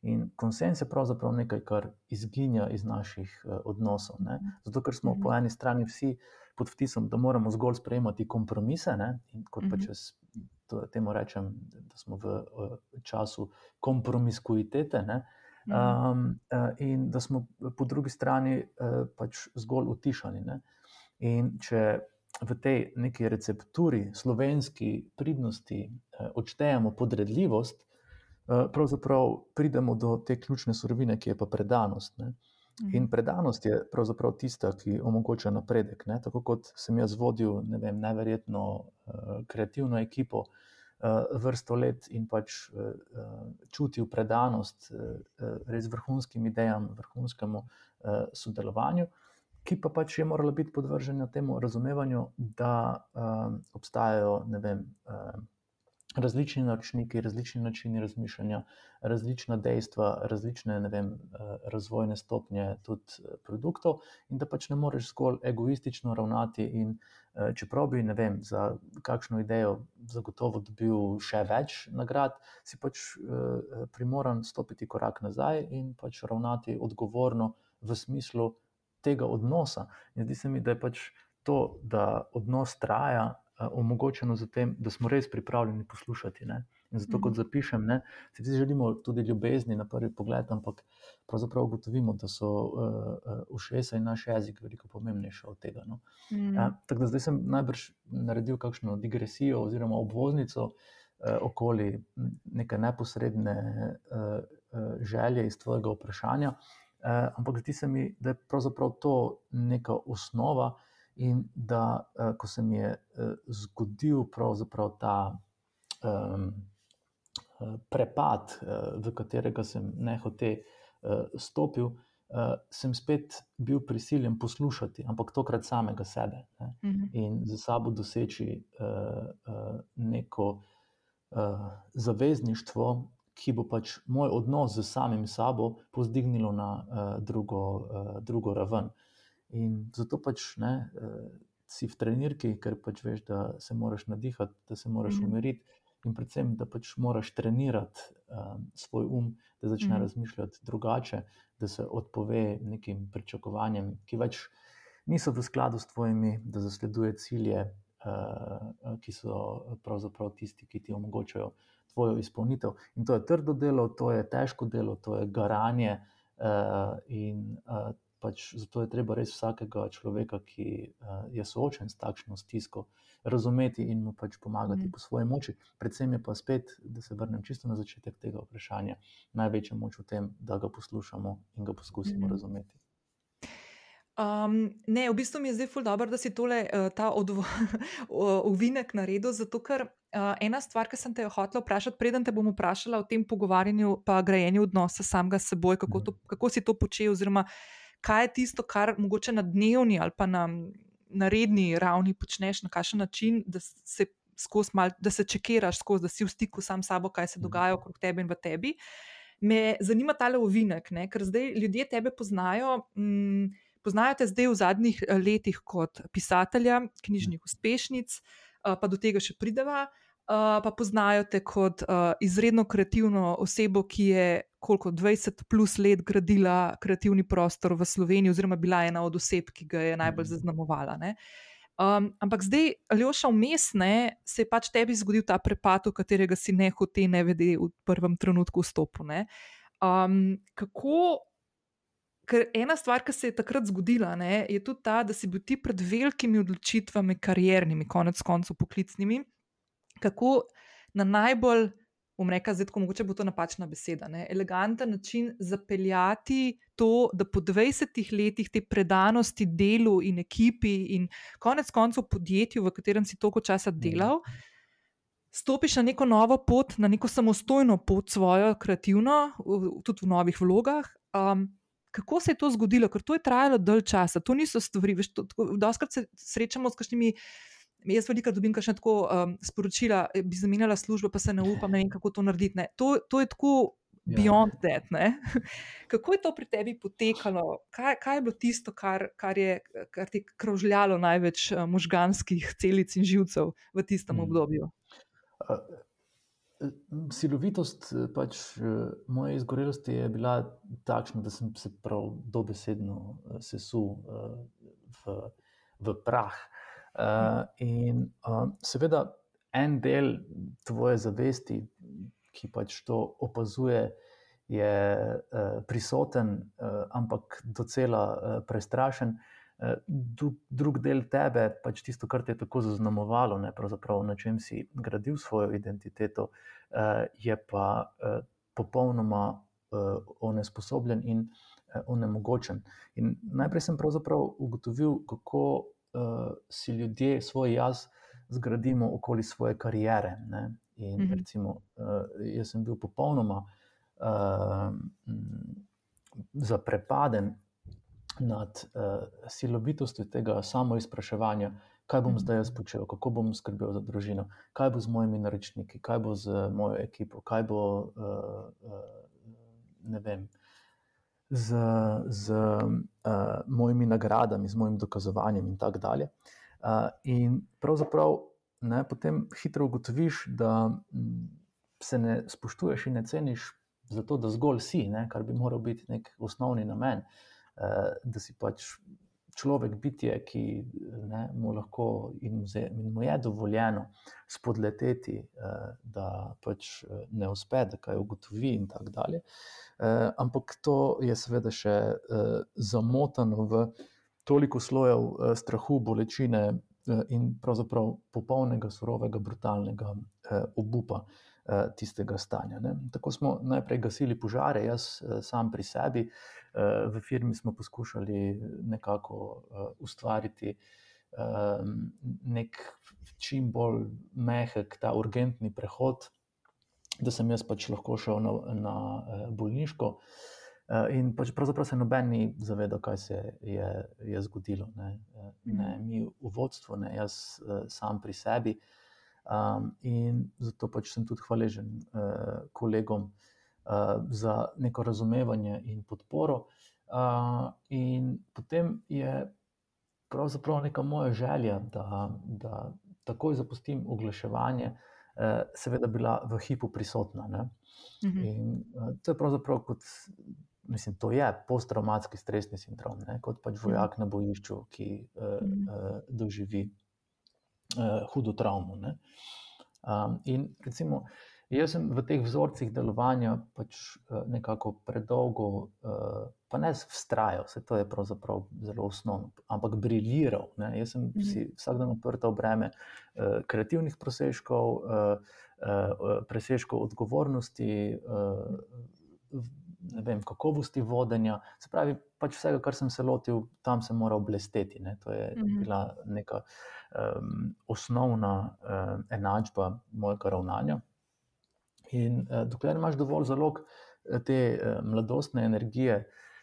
[SPEAKER 2] In konsens je pravzaprav nekaj, kar izginja iz naših uh, odnosov. Ne? Zato, ker smo po mhm. eni strani vsi pod vtisom, da moramo zgolj sprejemati kompromise, ne? in kot pa mhm. če temu rečem, da smo v uh, času kompromiskuitete. Um, uh, in da smo po drugi strani pač zgolj utišani. Ne? In če v tej neki recepturi, slovenski pridnosti, odštejemo podredljivost, pravzaprav pridemo do te ključne surovine, ki je pa predanost. Ne. In mhm. predanost je pravzaprav tista, ki omogoča napredek. Ne. Tako kot sem jaz vodil ne vem, neverjetno uh, kreativno ekipo uh, vrsto let in pač uh, čutil predanost uh, res vrhunskim idejam, vrhunskemu uh, sodelovanju, ki pa pač je morala biti podvržena temu razumevanju, da uh, obstajajo ne vem. Uh, različni naročniki, različni načini razmišljanja, različna dejstva, različne vem, eh, razvojne stopnje tudi eh, produktov, in da pač ne moreš zgolj egoistično ravnati. In, eh, čeprav bi vem, za kakšno idejo zagotovo dobil še več nagrad, si pač primoran stopiti korak nazaj in pač ravnati odgovorno v smislu tega odnosa. In zdi se mi, da je pač to, da odnos traja omogočeno z tem, da smo res pripravljeni poslušati. Ne? In zato, kot mhm. zapišem, ne, si vsi želimo tudi ljubezni na prvi pogled, ampak pravzaprav ugotovimo, da so uh, ušesa in naš jezik veliko pomembnejši od tega. No? Mm. Ja, tako da zdaj sem najbrž naredil kakšno digresijo oziroma obvoznico uh, okoli neke neposredne uh, uh, želje iz tvojega vprašanja. Uh, ampak zdi se mi, da je pravzaprav to neka osnova, In da, uh, ko se mi je uh, zgodil ta um, prepad, uh, v katerega sem nehote uh, stopil, uh, sem spet bil prisiljen poslušati, ampak tokrat samega sebe ne? uh mhm. -huh. in za sabo doseči uh, uh, neko uh, zavezništvo. Ki bo pač moj odnos z samim sabo povzdignilo na uh, drugo, uh, drugo raven. In zato pač ne, uh, si v trenirki, ker pač veš, da se moraš nadihati, da se moraš mm -hmm. umiriti, in predvsem, da pač moraš trenirati uh, svoj um, da začne mm -hmm. razmišljati drugače, da se odpove nekim pričakovanjem, ki več niso v skladu s tvojimi, da zasleduje cilje, uh, ki so pravzaprav tisti, ki ti omogočajo tvojo izpolnitev. In to je trdo delo, to je težko delo, to je garanje. Uh, in uh, pač zato je treba res vsakega človeka, ki uh, je soočen s takšno stisko, razumeti in mu pač pomagati mm. po svoji moči. Predvsem je pa spet, da se vrnem čisto na začetek tega vprašanja, največja moč v tem, da ga poslušamo in ga poskusimo mm. razumeti.
[SPEAKER 1] Um, ne, v bistvu mi je zdaj ful dobro, da si tole, uh, ta uvinek naredil, zato ker uh, ena stvar, ki sem te hotel vprašati, preden te bom vprašala o tem pogovarjanju, pa grajenju odnosa samega s seboj, kako, to, kako si to počel, oziroma kaj je tisto, kar mogoče na dnevni ali pa na, na redni ravni počneš na kakšen način, da se, mal, da se čekiraš skozi, da si v stiku sam s sabo, kaj se mhm. dogaja okrog tebe in v tebi. Me zanima ta ovinek, ne? ker zdaj ljudje tebe poznajo. Mm, Poznajo te zdaj v zadnjih eh, letih kot pisatelja, knjižnih uspešnic, eh, pa do tega še prideva. Uh, pa poznajo te kot izredno kreativno osebo, ki je koliko 20 plus let gradila kreativni prostor v Sloveniji, oziroma bila ena od oseb, ki ga je najbolj mhm. zaznamovala. Um, ampak zdaj, Aljoša, vmes se je pač tebi zgodil ta prepad, v katerega si ne hote, ne vede v prvem trenutku vstopil. Um, kako? Ker ena stvar, ki se je takrat zgodila, ne, je tudi ta, da si bil ti pred velikimi odločitvami, kariernimi, konec koncev poklicnimi, kako na najbolj, bom rekel, zdaj, mogoče bo to napačna beseda, ne, eleganten način zapeljati to, da po 20 letih te predanosti delu in ekipi in konec koncev podjetju, v katerem si toliko časa delal. Stopiš na neko novo pot, na neko samostojno pot, svojo kreativno, tudi v novih vlogah. Um, kako se je to zgodilo? Ker to je trajalo dalj časa, to niso stvari. Doskrat se srečamo s kakšnimi Jaz veliko dobim, kaj še tako um, sporočila, eh, bi zamenjala službo, pa se ne upam, ne vem, kako to narediti. To, to je tako ja. beyond ja. that. Ne? Kako je to pri tebi potekalo? Kaj, kaj je bilo tisto, kar, kar, je, kar ti je krožljalo največ uh, možganskih celic in živcev v tistem hmm. obdobju? Uh,
[SPEAKER 2] silovitost pač, moje izgorelosti je bila takšna, da sem se prav dobesedno sesul v, v prah. Uh, in uh, seveda, en del tvoje zavesti, ki pač to opazuje, je uh, prisoten, uh, ampak docela uh, prestrašen. Uh, drug del tebe, pač tisto, kar te je tako zaznamovalo, ne, na čem si gradil svojo identiteto, uh, je pa uh, popolnoma uh, onesposobljen in uh, onemogočen. In najprej sem pravzaprav ugotovil, kako uh, si ljudje svoj jaz zgradimo okoli svoje kariere. Ne? In mm -hmm. recimo, uh, jaz sem bil popolnoma uh, zaprepaden nad uh, silovitostjo tega samoizpraševanja, kaj bom zdaj jaz počel, kako bom skrbel za družino, kaj bo z mojimi naročniki, kaj bo z mojo ekipo, kaj bo uh, uh, ne vem. Z, z uh, mojimi nagradami, z mojim dokazovanjem, in tako dalje. Uh, in pravzaprav ne, potem hitro ugotoviš, da se ne spoštuješ in ne ceniš zato, da zgolj si, ne, kar bi moral biti nek osnovni namen, uh, da si pač človek, bitje, ki ne, mu lahko in, vze, in mu je dovoljeno spodleteti, uh, da pač ne uspe, da kaj ugotovi in tako dalje. Uh, ampak to je seveda še uh, zamotano v toliko slojev uh, strahu, bolečine uh, in pravzaprav popolnega, surovega, brutalnega uh, obupa. Tistega stanja. Ne. Tako smo najprej gasili požare, jaz sam pri sebi, v firmi smo poskušali nekako uh, ustvariti um, nek čim bolj mehek, ta urgentni prehod, da sem jaz pač lahko šel na, na bolniško. In pač pravzaprav se noben ni zavedal, kaj se je, je zgodilo. Ne. Ne, mi v vodstvu, ne jaz sam pri sebi. Um, in zato pač sem tudi hvaležen uh, kolegom, uh, za neko razumevanje in podporo. Uh, in potem je pravzaprav neka moja želja, da, da takoj zapustim oglaševanje, uh, seveda bila v hipu prisotna. Uh mhm. In to je pravzaprav kot. Mislim, to je posttraumatski stresni sindrom, ne? kot pač vojak na bojišču, ki uh, uh, doživi uh, hudo travmo. Um, in recimo, Jaz sem v teh vzorcih delovanja pač eh, nekako predolgo, eh, pa ne vztrajal, vse to je pravzaprav zelo osnovno, ampak briljiral. Ne? Jaz sem mhm. si vsak dan odprl breme eh, kreativnih presežkov, presežkov odgovornosti, ne vem, kakovosti vodenja. Se pravi, pač vsega, kar sem se lotil, tam sem moral blesteti. Ne? To je mhm. bila neka um, osnovna um, enačba mojega ravnanja. In uh, dokler imaš dovolj zalog eh, te uh, mladostne energije,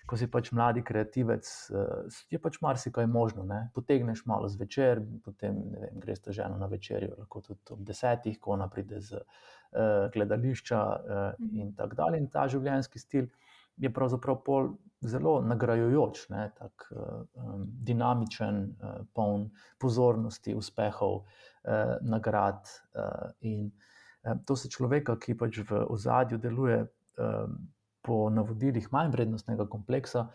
[SPEAKER 2] ko si pač mladi kreativec, uh, je pač marsikaj možno. Ne? Potegneš malo zvečer, potem vem, greš ta žena na večerjo, lahko tudi ob desetih, ko ona pride z uh, gledališča uh, in tako dalje. In ta življenjski stil je pravzaprav pol. Zelo nagrajujoč, tak, um, dinamičen, uh, poln pozornosti, uspehov, uh, nagrad. Uh, in uh, To so človeka, ki pač v ozadju deluje po navodilih manj vrednostnega kompleksa,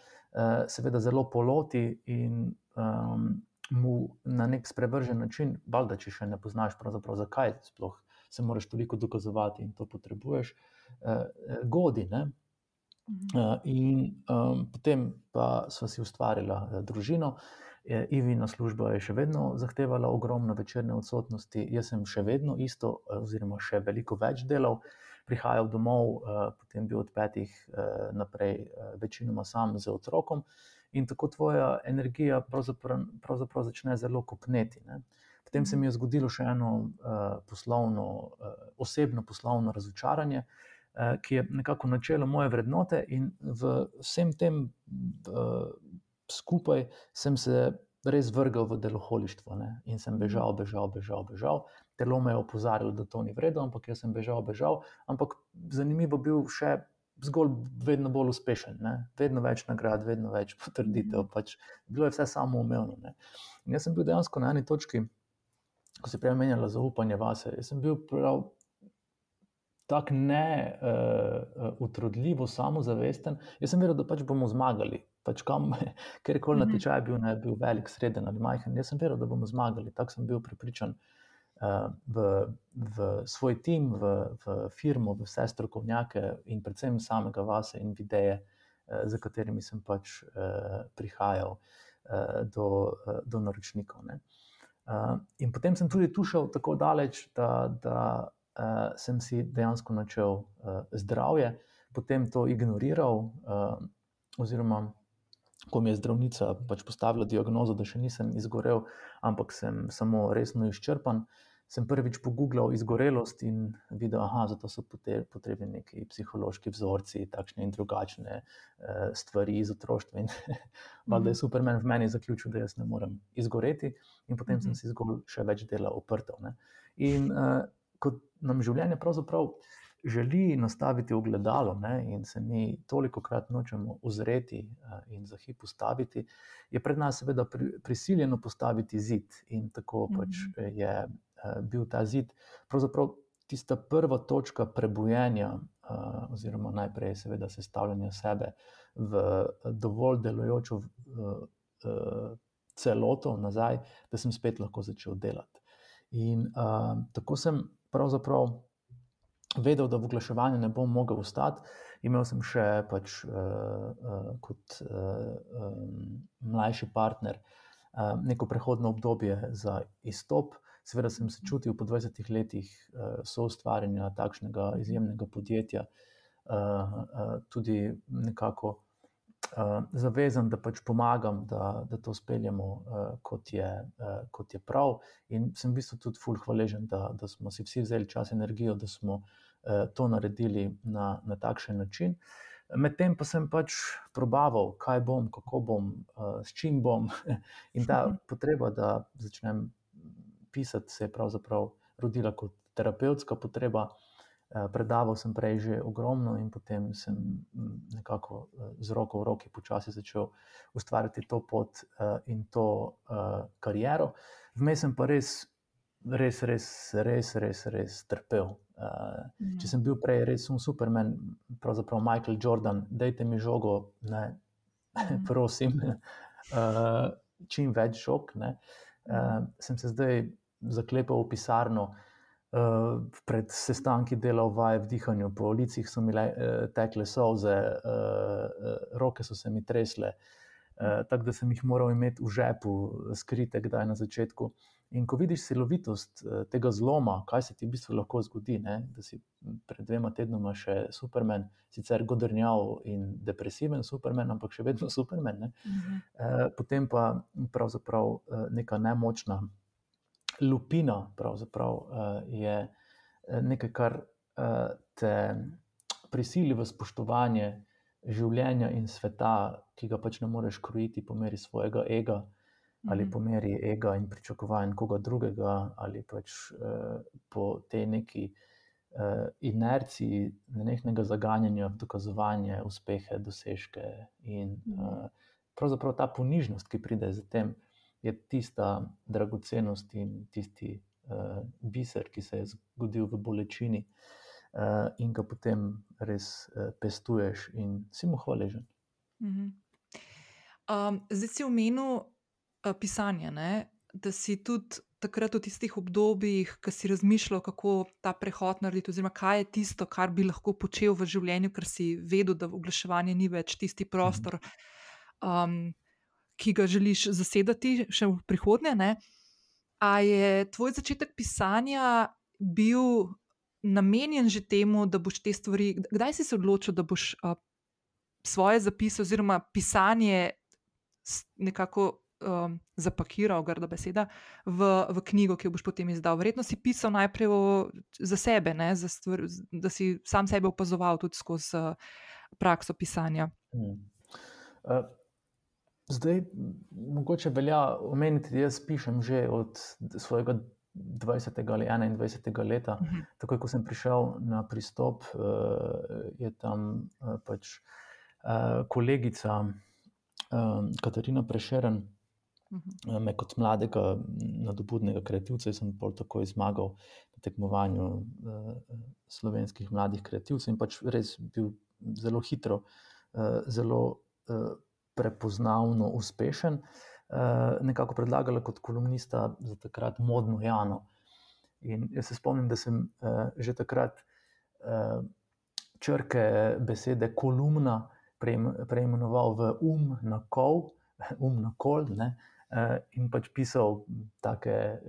[SPEAKER 2] seveda zelo poloti in mu na nek sprevržen način, valjda, če še ne poznaš, zakaj sploh se moraš toliko dokazovati in to potrebuješ, godi. Ne? Mhm. In um, potem pa smo si ustvarili družino, Ivina služba je še vedno zahtevala ogromno večerne odsotnosti, jaz sem še vedno isto, eh, oziroma še veliko več delal, prihajal domov, eh, potem bil od petih eh, naprej, večinoma sam z otrokom, in tako tvoja energija pravzaprav, pravzaprav začne zelo kopneti. Ne. Potem se mi je zgodilo še eno poslovno, osebno poslovno razočaranje. Ki je nekako načelo moje vrednote, in v vsem tem skupaj sem se res vrgel v deloholištvo ne? in sem mhm. bežal, bežal, bežal, bežal. Telo me je opozarjalo, da to ni vredno, ampak jaz sem bežal, bežal. Ampak zanimivo je bil še zgolj vedno bolj uspešen, ne? vedno več nagrad, vedno več potrditev. Mhm. Pač bilo je vse samo umevno. Jaz sem bil dejansko na eni točki, ko se prej menjalo zaupanje vase. Jaz sem bil prav. Tako ne uh, utrudljivo, samozavesten. Jaz sem verjel, da pač bomo zmagali, pač kam, ker koli na mhm. tečaj bil, ne bil velik, sreden ali majhen. Jaz sem veril, da bomo zmagali. Tako sem bil pripričan uh, v, v svoj tim, v, v firmo, v vse strokovnjake in predvsem samega vase in ideje, uh, za katerimi sem pač uh, prihajal uh, do, uh, do naročnikov. Uh, in potem sem tudi tu šel tako daleč, da, da uh, sem si dejansko načel uh, zdravje, potem to ignoriral, uh, oziroma ko mi je zdravnica pač postavila diagnozo, da še nisem izgorel, ampak sem samo resno izčrpan. Sem prvič pogooglal izgorelost in videl, da so potrebni neki psihološki vzorci, takšne in drugačne uh, stvari iz otroštva. In mm. da je Superman v meni zaključil, da jaz ne morem izgoreti, in potem mm -hmm. sem si zgolj še več dela oprtel. Ne. In uh, kot nam življenje pravzaprav želi nastaviti ogledalo, ne, in se mi toliko krat nočemo ozreti uh, in za hip ustaviti, je pred nas seveda pri, prisiljeno postaviti zid. In tako mm -hmm. pač je uh, bil ta zid. Pravzaprav tista prva točka prebujenja, uh, oziroma najprej seveda sestavljanja sebe v dovolj delujočo. Uh, Celoto nazaj, da sem spet lahko začel delati. In uh, tako sem pravzaprav vedel, da v oglaševanju ne bom mogel ostati. Imel sem še pač, uh, uh, kot uh, um, mlajši partner uh, neko prehodno obdobje za izstop. Seveda sem se čutil po 20 letih uh, soustvarjanja takšnega izjemnega podjetja, uh, uh, tudi nekako uh, zavezan, da pač pomagam, da, da to speljemo uh, kot, je, uh, kot je prav. In sem v bistvu tudi fulh hvaležen, da, da smo si vsi vzeli čas in energijo, da smo uh, to naredili na, na takšen način. Medtem pa sem pač probaval, kaj bom, kako bom, uh, s čim bom. In ta potreba, da začnem pisati, se je pravzaprav rodila kot terapevtska potreba. Eh, predaval sem prej že ogromno in potem sem mm, nekako eh, z roko v roki počasi začel ustvarjati to pot eh, in to kariero. Vmes sem pa res, res, res, res, res, res trpel. Mhm. Če sem bil prej res supermen, pravzaprav Michael Jordan, dajte mi žogo, ne, mhm. prosim, čim več žog. Ne. Sem se zdaj zaklepal v pisarno. Uh, pred sestanki delal vaje v dihanju, po licih so mi le, uh, tekle solze, uh, uh, roke so se mi tresle, uh, tako da sem jih moral imeti v žepu, skrite, kdaj na začetku. In ko vidiš silovitost uh, tega zloma, kaj se ti v bistvu lahko zgodi, ne? da si pred dvema tednoma še supermen, sicer godrnjav in depresiven supermen, ampak še vedno supermen, uh -huh. uh, potem pa pravzaprav uh, neka nemočna lupina uh, je eh, nekaj, kar uh, te prisili v spoštovanje življenja in sveta, ki ga pač ne moreš krojiti po meri svojega ega ali po mhm. meri ega in pričakovanj koga drugega, ali pač uh, po tej neki uh, inerciji, nenehnega zaganjanja, dokazovanja, uspehe, dosežke in uh, pravzaprav ta ponižnost, ki pride za tem je tista dragocenost in tisti uh, biser, ki se je zgodil v bolečini, uh, in ga potem res uh, pestuješ in si mu hvaležen. Uh -huh.
[SPEAKER 1] um, zdaj si omenil uh, pisanje, ne? da si tudi. Takrat, v tistih obdobjih, ko si razmišljal, kako ta prehod narediti, oziroma kaj je tisto, kar bi lahko počel v življenju, ker si vedel, da oglaševanje ni več tisti prostor, um, ki ga želiš zasedati še v prihodnje. Ne? A je tvoj začetek pisanja bil namenjen že temu, da boš te stvari, kdaj si se odločil, da boš uh, svoje zapise oziroma pisanje nekako um, zapakiral, grda beseda, v, v knjigo, ki jo boš potem izdal? Verjetno si pisal najprej o, za sebe, za stvar, da si sam sebe opazoval tudi skozi uh, prakso pisanja. Hmm.
[SPEAKER 2] Uh. Zdaj, mogoče velja omeniti, da jaz pišem že od svojega 20. ali 21. leta. Uh mhm. -huh. Takoj, ko sem prišel na pristop, eh, je tam eh, pač eh, kolegica Katarina Prešeren. Mhm. Me kot mladega, nadobudnega kreativca, sem pol tako zmagal na tekmovanju uh, slovenskih mladih kreativcev in pač res bil zelo hitro, uh, zelo uh, prepoznavno uspešen, eh, nekako predlagala kot kolumnista za takrat modno Jano. In jaz se spomnim, da sem eh, že takrat eh, črke besede kolumna preimenoval v um na kol, um na kol, ne, in pač pisal take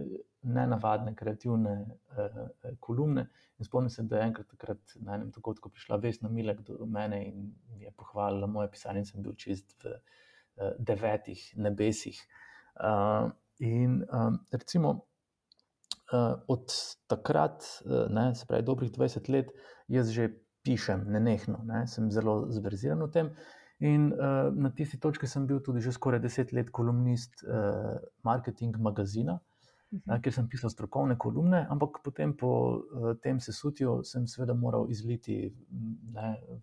[SPEAKER 2] nenavadne, kreativne uh, kolumne. In spomnim se, da je enkrat takrat na enem dogodku prišla Vesna Milek do mene in je pohvalila moje pisanje, in sem bil čist v uh, devetih nebesih. Uh, in um, recimo. Uh, od takrat, uh, ne, se pravi, dobrih 20 let, jaz že pišem, ne nehno, ne, sem zelo zverziran v tem. In uh, na tisti točki sem bil tudi že skoraj deset let kolumnist uh, marketing magazina, uh -huh. uh, kjer sem pisal strokovne kolumne, ampak potem po uh, tem sesutju sem seveda moral izliti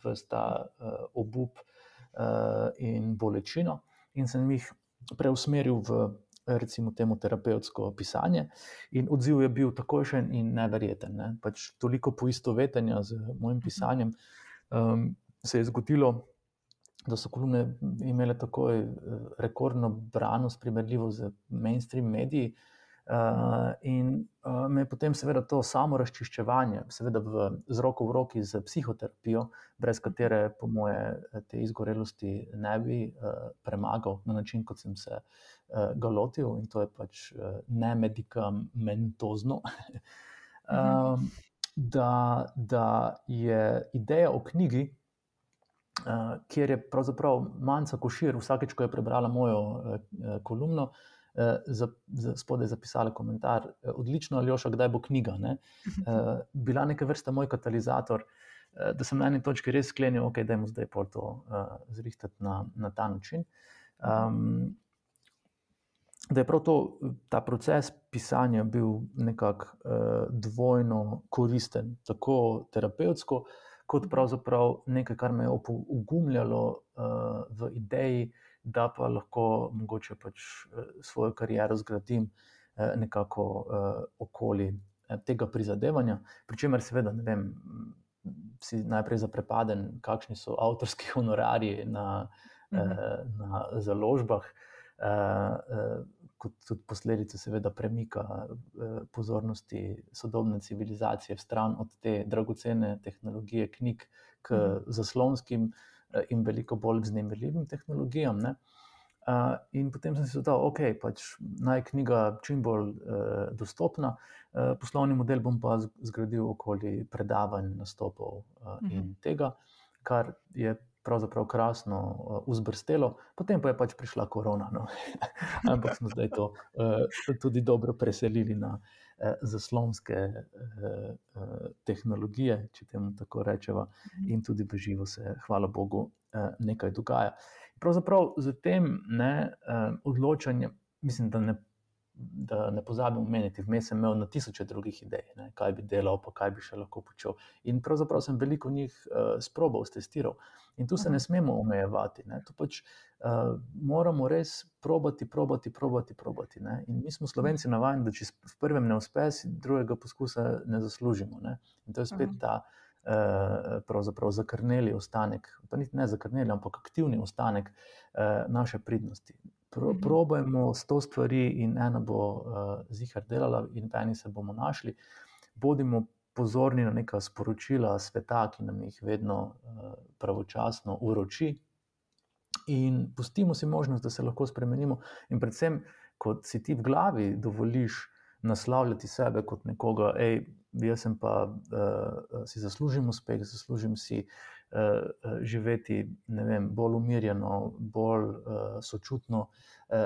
[SPEAKER 2] vse ta uh, obup uh, in bolečino, in sem jih preusmeril v. Recimo, temu terapevtsko pisanje, in odziv je bil takojšen in neverjeten. Ne? Pač toliko poistovetenja z mojim pisanjem um, se je zgodilo, da so kolumne imele tako rekordno branost, primerljivo z mainstream mediji. Uh, in uh, me je potem, seveda, to samo razčiščevanje, seveda, v, z roko v roki z psihoterapijo, brez katere, po moje, te izgorelosti ne bi uh, premagal na način, kot sem se uh, ga lotil, in to je pač uh, ne medikamentozno. uh, da, da je ideja o knjigi, uh, kjer je pravzaprav manjka košir, vsakeč, ko je prebrala mojo uh, kolumno, uh, za, za, spodaj zapisala komentar, uh, odlično, ali oša, kdaj bo knjiga. Ne? Uh, bila neka vrsta moj katalizator, uh, da sem na eni točki res sklenil, okay, da je mu zdaj to uh, zrihtati na, na ta način. Um, Da je prav to, ta proces pisanja bil nekako uh, dvojno koristen, tako terapevtsko, uh, kot pravzaprav nekaj, kar me je opogumljalo uh, v ideji, da pa lahko mogoče pač uh, svojo kariero zgradim uh, nekako uh, okoli uh, tega prizadevanja. Pričemer, seveda, ne vem, si najprej zaprepaden, kakšni so avtorski honorarji na, mhm. uh, na založbah. Uh, uh, kot tudi posledica, seveda, premika eh, pozornosti sodobne civilizacije v stran od te dragocene tehnologije, knjig, k mhm. zaslonskim eh, in veliko bolj vznemirljivim tehnologijam. Ne? Uh, in potem sem si rekel, da okay, pač naj knjiga čim bolj uh, dostopna, uh, poslovni model bom pa zgradil okoli predavanj, nastopov uh, uh -huh. in tega, kar je pravzaprav krasno uh, uzbrstelo, potem pa je pač prišla korona. No. Ampak smo zdaj to uh, tudi dobro preselili na uh, zaslonske uh, uh, tehnologije, če temu tako rečemo, mhm. in tudi v živo se, hvala Bogu, nekaj dogaja. Pravzaprav z tem ne, odločanjem, mislim, da ne da ne pozabim omeniti, vmes sem imel na tisoče drugih idej, ne, kaj bi delal, pa kaj bi še lahko počel. In pravzaprav sem veliko njih uh, sprobal, testiral. In tu se ne smemo omejevati. Ne. Tu pač uh, moramo res probati, probati, probati. probati ne. In mi smo slovenci navajeni, da če v prvem ne uspe, si drugega poskusa ne zaslužimo. Ne. In to je spet ta. Uh, pravzaprav zakrneli ostanek, pa niti ne zakrneli, ampak aktivni ostanek uh, naše pridnosti. Pro, mhm. probajmo s to stvari, in ena bo uh, zihar delala, in v eni se bomo našli. Bodimo pozorni na neka sporočila sveta, ki nam jih vedno uh, pravočasno uroči, in pustimo si možnost, da se lahko spremenimo. In predvsem, ko si ti v glavi dovoliš naslavljati sebe kot nekoga, hej, jaz pa uh, si zaslužim uspeh, zaslužim si. Uh, uh, živeti vem, bolj umirjeno, bolj uh, sočutno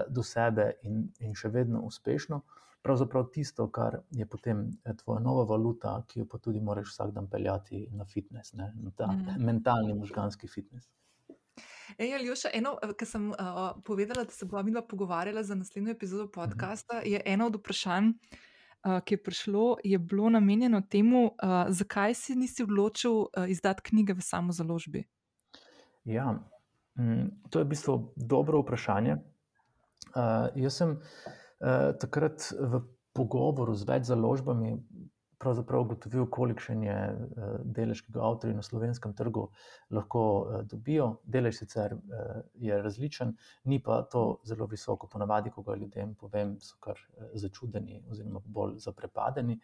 [SPEAKER 2] do sebe in, in še vedno uspešno. Pravzaprav tisto, kar je potem tvoja nova valuta, ki jo pa tudi moraš vsak dan peljati na fitness, ne? na ta mm. mentalni, možganski fitness.
[SPEAKER 1] Ej, Aljoša, eno, kar sem uh, povedala, da se bomo mi dva pogovarjala za naslednjo epizodo podcasta, mm je eno od vprašanj, uh, ki je prišlo, je bilo namenjeno temu, uh, zakaj si nisi odločil uh, izdati knjige v samo založbi.
[SPEAKER 2] Ja, mm, to je v bistvu dobro vprašanje. Uh, jaz sem uh, takrat v pogovoru z več založbami pravzaprav ugotovil, kolikšen je uh, delež, ki ga avtori na slovenskem trgu lahko uh, dobijo. Delež sicer je različen, ni pa to zelo visoko. Ponavadi, ko ga ljudem povem, so kar začudeni oziroma bolj zaprepadeni.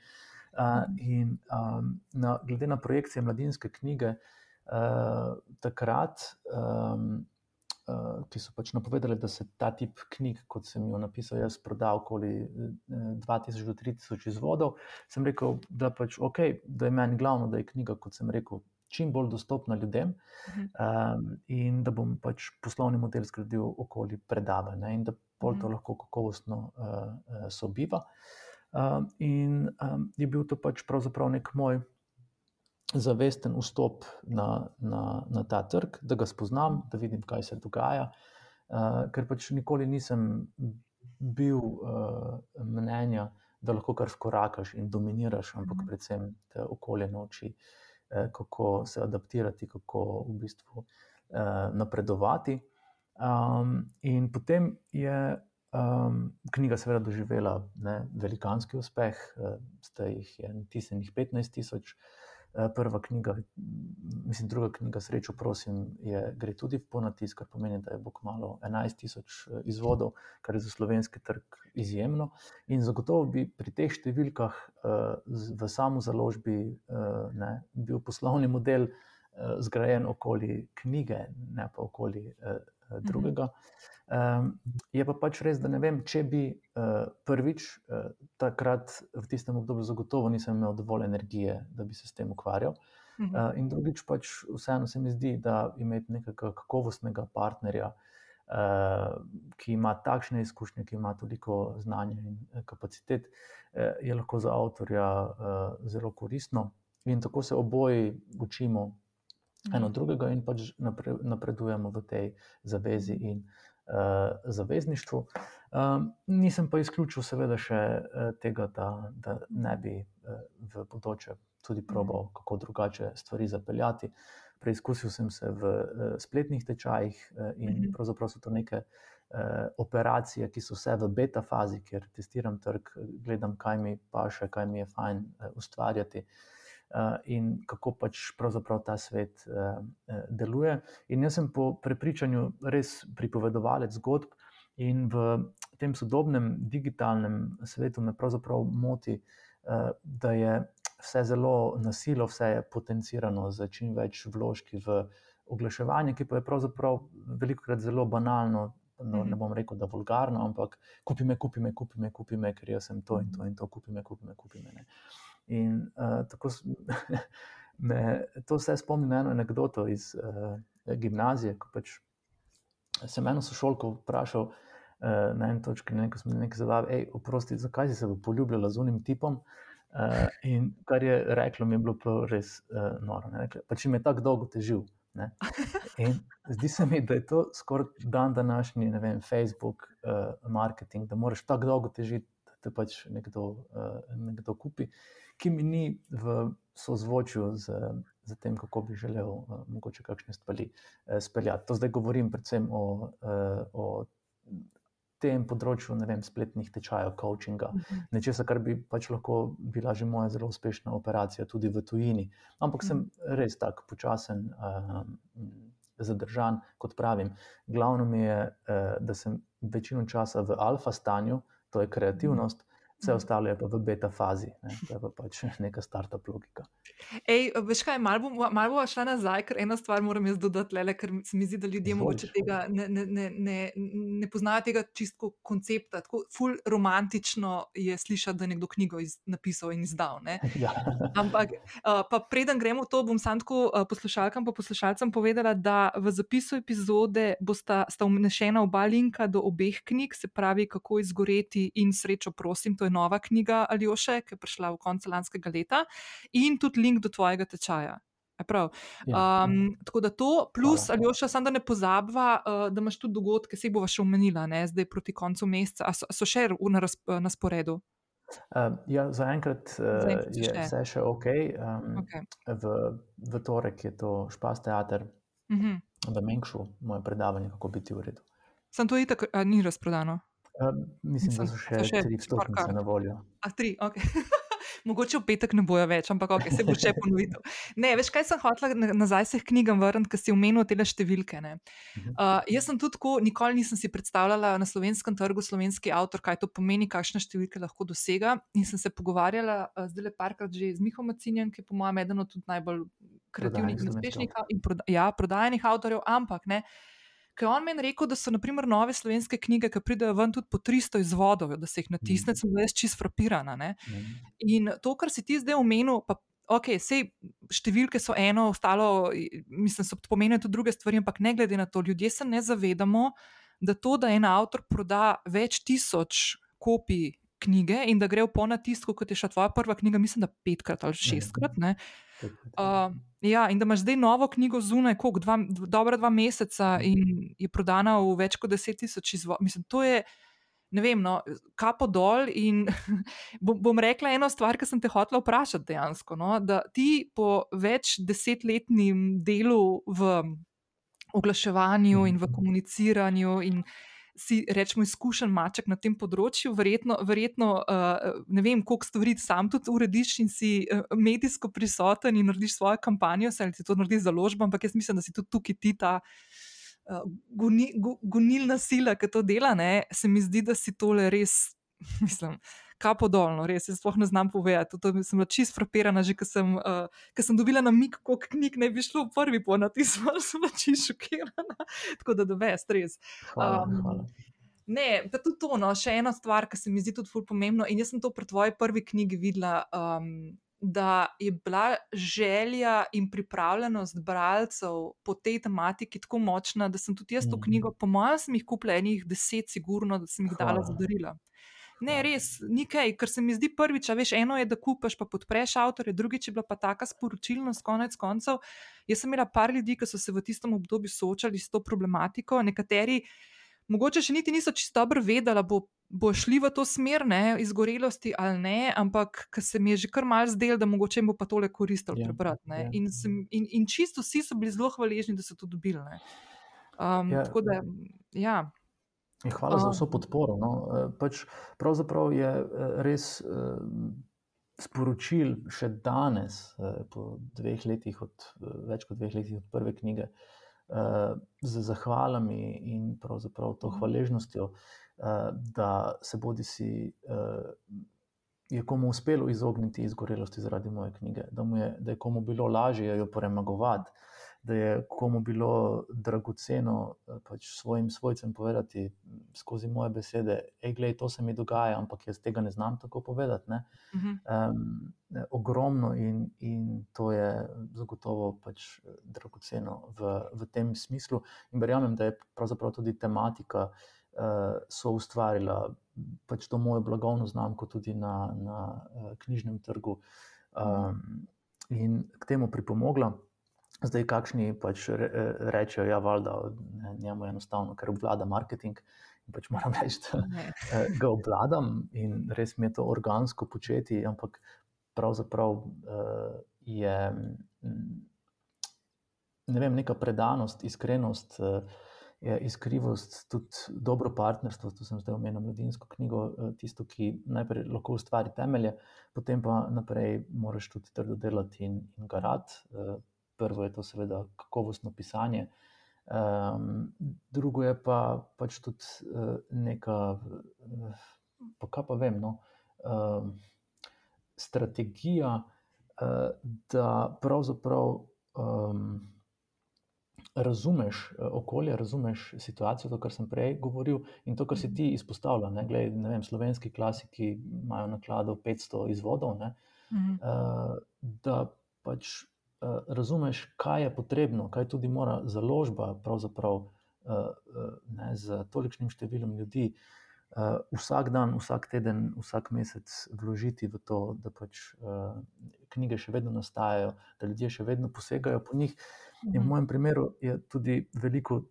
[SPEAKER 2] In um, na, glede na projekcije mladinske knjige, takrat uh, ki so pač napovedali, da se ta tip knjig, kot sem jo napisal, jaz prodal okoli 2000 do 3000 izvodov, sem rekel, da, pač, okay, da je meni glavno, da je knjiga, kot sem rekel, čim bolj dostopna ljudem um, in da bom pač poslovni model zgradil okoli predavanj in da pol to lahko kakovostno uh, sobiva. Um, in um, je bil to pač pravzaprav nek moj zavesten vstop na, na, na ta trg, da ga spoznam, da vidim, kaj se dogaja. Uh, ker pač nikoli nisem bil uh, mnenja, da lahko kar skorakaš in dominiraš, ampak mhm. predvsem te okolje nauči, uh, kako se adaptirati, kako v bistvu uh, napredovati. Um, in potem je um, knjiga, seveda, doživela ne, velikanski uspeh, uh, zdaj jih je tisenih 15 tisoč. Eh, prva knjiga, mislim, druga knjiga, srečo, prosim, je, gre tudi v ponatisk, kar pomeni, da je bo kmalo 11 tisoč eh, izvodov, kar je za slovenski trg izjemno. In zagotovo bi pri teh številkah uh, v samo založbi ne, bil poslovni model zgrajen okoli knjige, ne pa okoli drugega. Um, je pa pač res, da ne vem, če bi uh, prvič uh, takrat v tistem obdobju zagotovo nisem imel dovolj energije, da bi se s tem ukvarjal. Uh, in drugič, pač vseeno se mi zdi, da imeti nekega kakovostnega partnerja, uh, ki ima takšne izkušnje, ki ima toliko znanja in kapacitet, uh, je lahko za avtorja uh, zelo koristno. In tako se oboji učimo eno mhm. drugega in pač napre, napredujemo v tej zavezi in uh, zavezništvu. Um, nisem pa izključil, seveda, še uh, tega, da, da ne bi uh, v bodoče tudi probal, mhm. kako drugače stvari zapeljati. Preizkusil sem se v uh, spletnih tečajih uh, in mhm. pravzaprav so to neke. Operacije, ki so vse v beta fazi, kjer testiram trg, gledam, kaj mi pa še, kaj mi je fajn ustvarjati. Uh, uh, in kako pač pravzaprav ta svet uh, deluje. In jaz sem po prepričanju res pripovedovalec zgodb, in v tem sodobnem digitalnem svetu me pravzaprav moti, da je vse zelo nasilno, vse je potencirano z čim več vložki v oglaševanje, ki pa je pravzaprav veliko krat zelo banalno. No, ne bom rekel, da je vulgarno, ampak kupi me, kupi me, kupi me, kupi me, ker jaz sem to in to in to, kupi me, kupi me, kupi me. Uh, In uh, tako me to vse spomni na eno anegdoto iz uh, gimnazije, ko pač sem eno sošolko vprašal uh, na eni točki, ne, ko smo nekaj zavali, hej, oprosti, zakaj si se poljubljala z unim tipom. Uh, in kar je reklo, mi je bilo res uh, noro. Pač jim je tako dolgo težil. Zdi se mi, da je to skoraj dan današnji, ne vem, Facebook uh, marketing, da moraš tako dolgo težiti, da te pač nekdo, uh, nekdo kupi. Uh, ki mi ni v sozvočju z, z tem, kako bi želel uh, mogoče kakšne stvari uh, speljati. To zdaj govorim predvsem o, uh, o tem področju vem, spletnih tečajev, coachinga, uh mhm. nečesa, kar bi pač lahko bila že moja zelo uspešna operacija tudi v tujini. Ampak uh sem mhm. res tako počasen. Uh, Zadržan, kot pravim. Glavno mi je, da sem večino časa v alfa stanju, to je kreativnost, vse ostalo je pa v beta fazi, ne? to je pa pač neka startup logika.
[SPEAKER 1] Ej, veš kaj, malo bom, mal bom šla nazaj, ker ena stvar moram jaz dodati, le, ker se mi zdi, da ljudje morda tega ne, ne, ne, ne, ne poznajo tega čistko koncepta. Tako ful romantično je slišati, da je nekdo knjigo iz, napisal in izdal. Ja. Ampak, uh, pa preden gremo v to, bom sam tako uh, poslušalkam pa poslušalcem povedala, da v zapisu epizode bosta vnešena oba linka do obeh knjig, se pravi, kako izgoreti in srečo, prosim, to je nova knjiga Aljoše, ki je prišla v koncu lanskega leta, in tudi link do tvojega tečaja. Um, tako da to, plus ali še samo, da ne pozabva, uh, da imaš tudi dogodke, se jih bova še omenila, ne, zdaj proti koncu meseca, so, so še na, na sporedu.
[SPEAKER 2] Uh, ja, zaenkrat uh, za je vse še ok. Um, okay. V, v torek je to Špas teater, uh mhm. -huh. v Mengšu, moje predavanje, kako biti v redu.
[SPEAKER 1] Sem to itak, ni razprodano.
[SPEAKER 2] Uh, mislim, da so še, še tri stopnice na voljo.
[SPEAKER 1] A tri, ok. Mogoče v petek ne bojo več, ampak okay, se bo še ponovil. Ne, veš, kaj sem hotel nazaj se knjigam vrniti, ker si omenil te številke. Uh, jaz sem tudi tako, nikoli nisem si predstavljala na slovenskem trgu, slovenski avtor, kaj to pomeni, kakšne številke lahko dosega. In sem se pogovarjala uh, zdaj le parkrat že z Mihom Macinjem, ki je po mojem eden od najbolj kreativnih in uspešnih in proda ja, prodajenih avtorjev, ampak ne ker on meni rekel, da so naprimer nove slovenske knjige, ki pridejo ven tudi po 300 izvodov, da se jih natisne, mm. sem jaz čist frapirana. Mm. In to, kar si ti zdaj omenil, pa ok, vse številke so eno, ostalo, mislim, so pomenili tudi druge stvari, ampak ne glede na to, ljudje se ne zavedamo, da to, da en avtor proda več tisoč kopij knjige in da gre v ponatisku, kot je še tvoja prva knjiga, mislim, da petkrat ali šestkrat. Ne, Uh, ja, in da imaš zdaj novo knjigo zunaj, koliko, dva, dobra dva meseca mhm. in je prodana v več kot deset tisoč izvodov. Mislim, to je, ne vem, no, kapo dol. In bom, bom rekla eno stvar, ki sem te hotela vprašati dejansko. No, da ti po več desetletnem delu v oglaševanju in v mhm. komuniciranju in si, rečemo, izkušen maček na tem področju, verjetno, verjetno uh, ne vem, koliko stvari sam tudi urediš in si uh, medijsko prisoten in narediš svojo kampanjo, ali ti to narediš založba, ampak jaz mislim, da si tudi tukaj ti ta. Uh, gonilna sila, ki to dela, ne, se mi zdi, da si tole res, mislim, kapo dolno, res, jaz sploh ne znam povedati. To, sem bila čist frapirana, že ko sem, uh, sem dobila na mik, koliko knjig ne bi šlo v prvi ponad, in sem bila čist šokirana. Tako da, veš, res.
[SPEAKER 2] Hvala, um, hvala.
[SPEAKER 1] Ne, pa tudi to, no, še ena stvar, ki se mi zdi tudi ful pomembno. In jaz sem to pri tvoji prvi knjigi videla, um, da je bila želja in pripravljenost bralcev po tej tematiki tako močna, da sem tudi jaz to mhm. knjigo, po mojem, sem jih kupila enih deset, sigurno, da sem jih dala za darila. Ne, res, nekaj, kar se mi zdi prvič, veš, eno je, da kupaš, pa podpreš avtorje, drugič je bila pa taka sporočilnost, konec koncev. Jaz sem imela par ljudi, ki so se v tistem obdobju soočali s to problematiko, nekateri, mogoče še niti niso čisto dobro vedeli, bo, bo šli v to smer, ne, izgorelosti ali ne, ampak se mi je že kar mal zdel, da mogoče jim bo pa tole koristilo yeah, ja, prebrati. Yeah. Ja. In, sem, in, in čisto vsi so bili zelo hvaležni, da so to dobili. Um, yeah. Ja, tako da, ja.
[SPEAKER 2] Hvala za vso podporo. No. E, pač pravzaprav je e, res e, sporočil še danes, po dveh letih, od, več kot dveh letih od prve knjige, z zahvalami in pravzaprav to mhm. hvaležnostjo, da se bodi si. Je komu uspelo izogniti izgorelosti zaradi moje knjige, da, je, da je komu bilo lažje jo premagovati, da je komu bilo dragoceno eh, pač svojim svojcem povedati skozi moje besede, da to se mi dogaja, ampak jaz tega ne znam tako povedati. Uh -huh. um, ogromno in, in to je zagotovo pač dragoceno v, v tem smislu. In verjamem, da je pravzaprav tudi tematika. Uh, so ustvarila pač to mojo blagovno znamko tudi na, na knjižnem trgu um, in k temu pripomogla. Zdaj, kakšni pač re, rečejo, da ja, valjda, ne, njemu je enostavno, ker obvlada marketing. In pač moram reči, da eh, ga obvladam in res mi je to organsko početi, ampak pravzaprav uh, je ne vem, neka predanost, iskrenost, iskrivost, tudi dobro partnerstvo. To sem zdaj omenil, mladinsko knjigo, tisto, ki najprej lahko ustvari temelje, potem pa naprej moraš tudi trdo delati in, in garati. Prvo je to, seveda, kakovostno pisanje, um, drugo je pa pač tudi uh, neka, uh, pa kaj pa vem, no, uh, strategija, uh, da pravzaprav. Um, Razumeš okolje, razumeš situacijo, to, kar sem prej govoril, in to, kar si ti izpostavljal. Ne, glej, ne vem, slovenski klasiki imajo naklado 500 izvodov, ne, -huh. uh, da pač razumeš, kaj je potrebno, kaj tudi mora založba, pravzaprav uh, ne, z tolikšnim številom ljudi, vsak dan, vsak teden, vsak mesec vložiti v to, da pač knjige še vedno nastajajo, da ljudje še vedno posegajo po njih. In v mhm. mojem primeru je tudi veliko,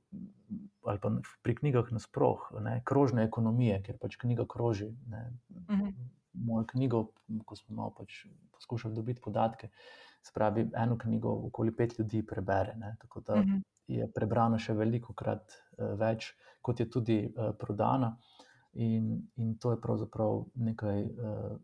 [SPEAKER 2] ali pa pri knjigah nasplošno, krožne ekonomije, ker pač knjiga kroži. Ne, mhm. Mojo knjigo, ko smo malo pač poskušali dobiti podatke, uh, spravi eno knjigo, okoli pet ljudi prebere. Ne? Tako da mhm. je prebrano še veliko krat uh, več, kot je tudi uh, prodana. In, in to je pravzaprav nekaj, uh,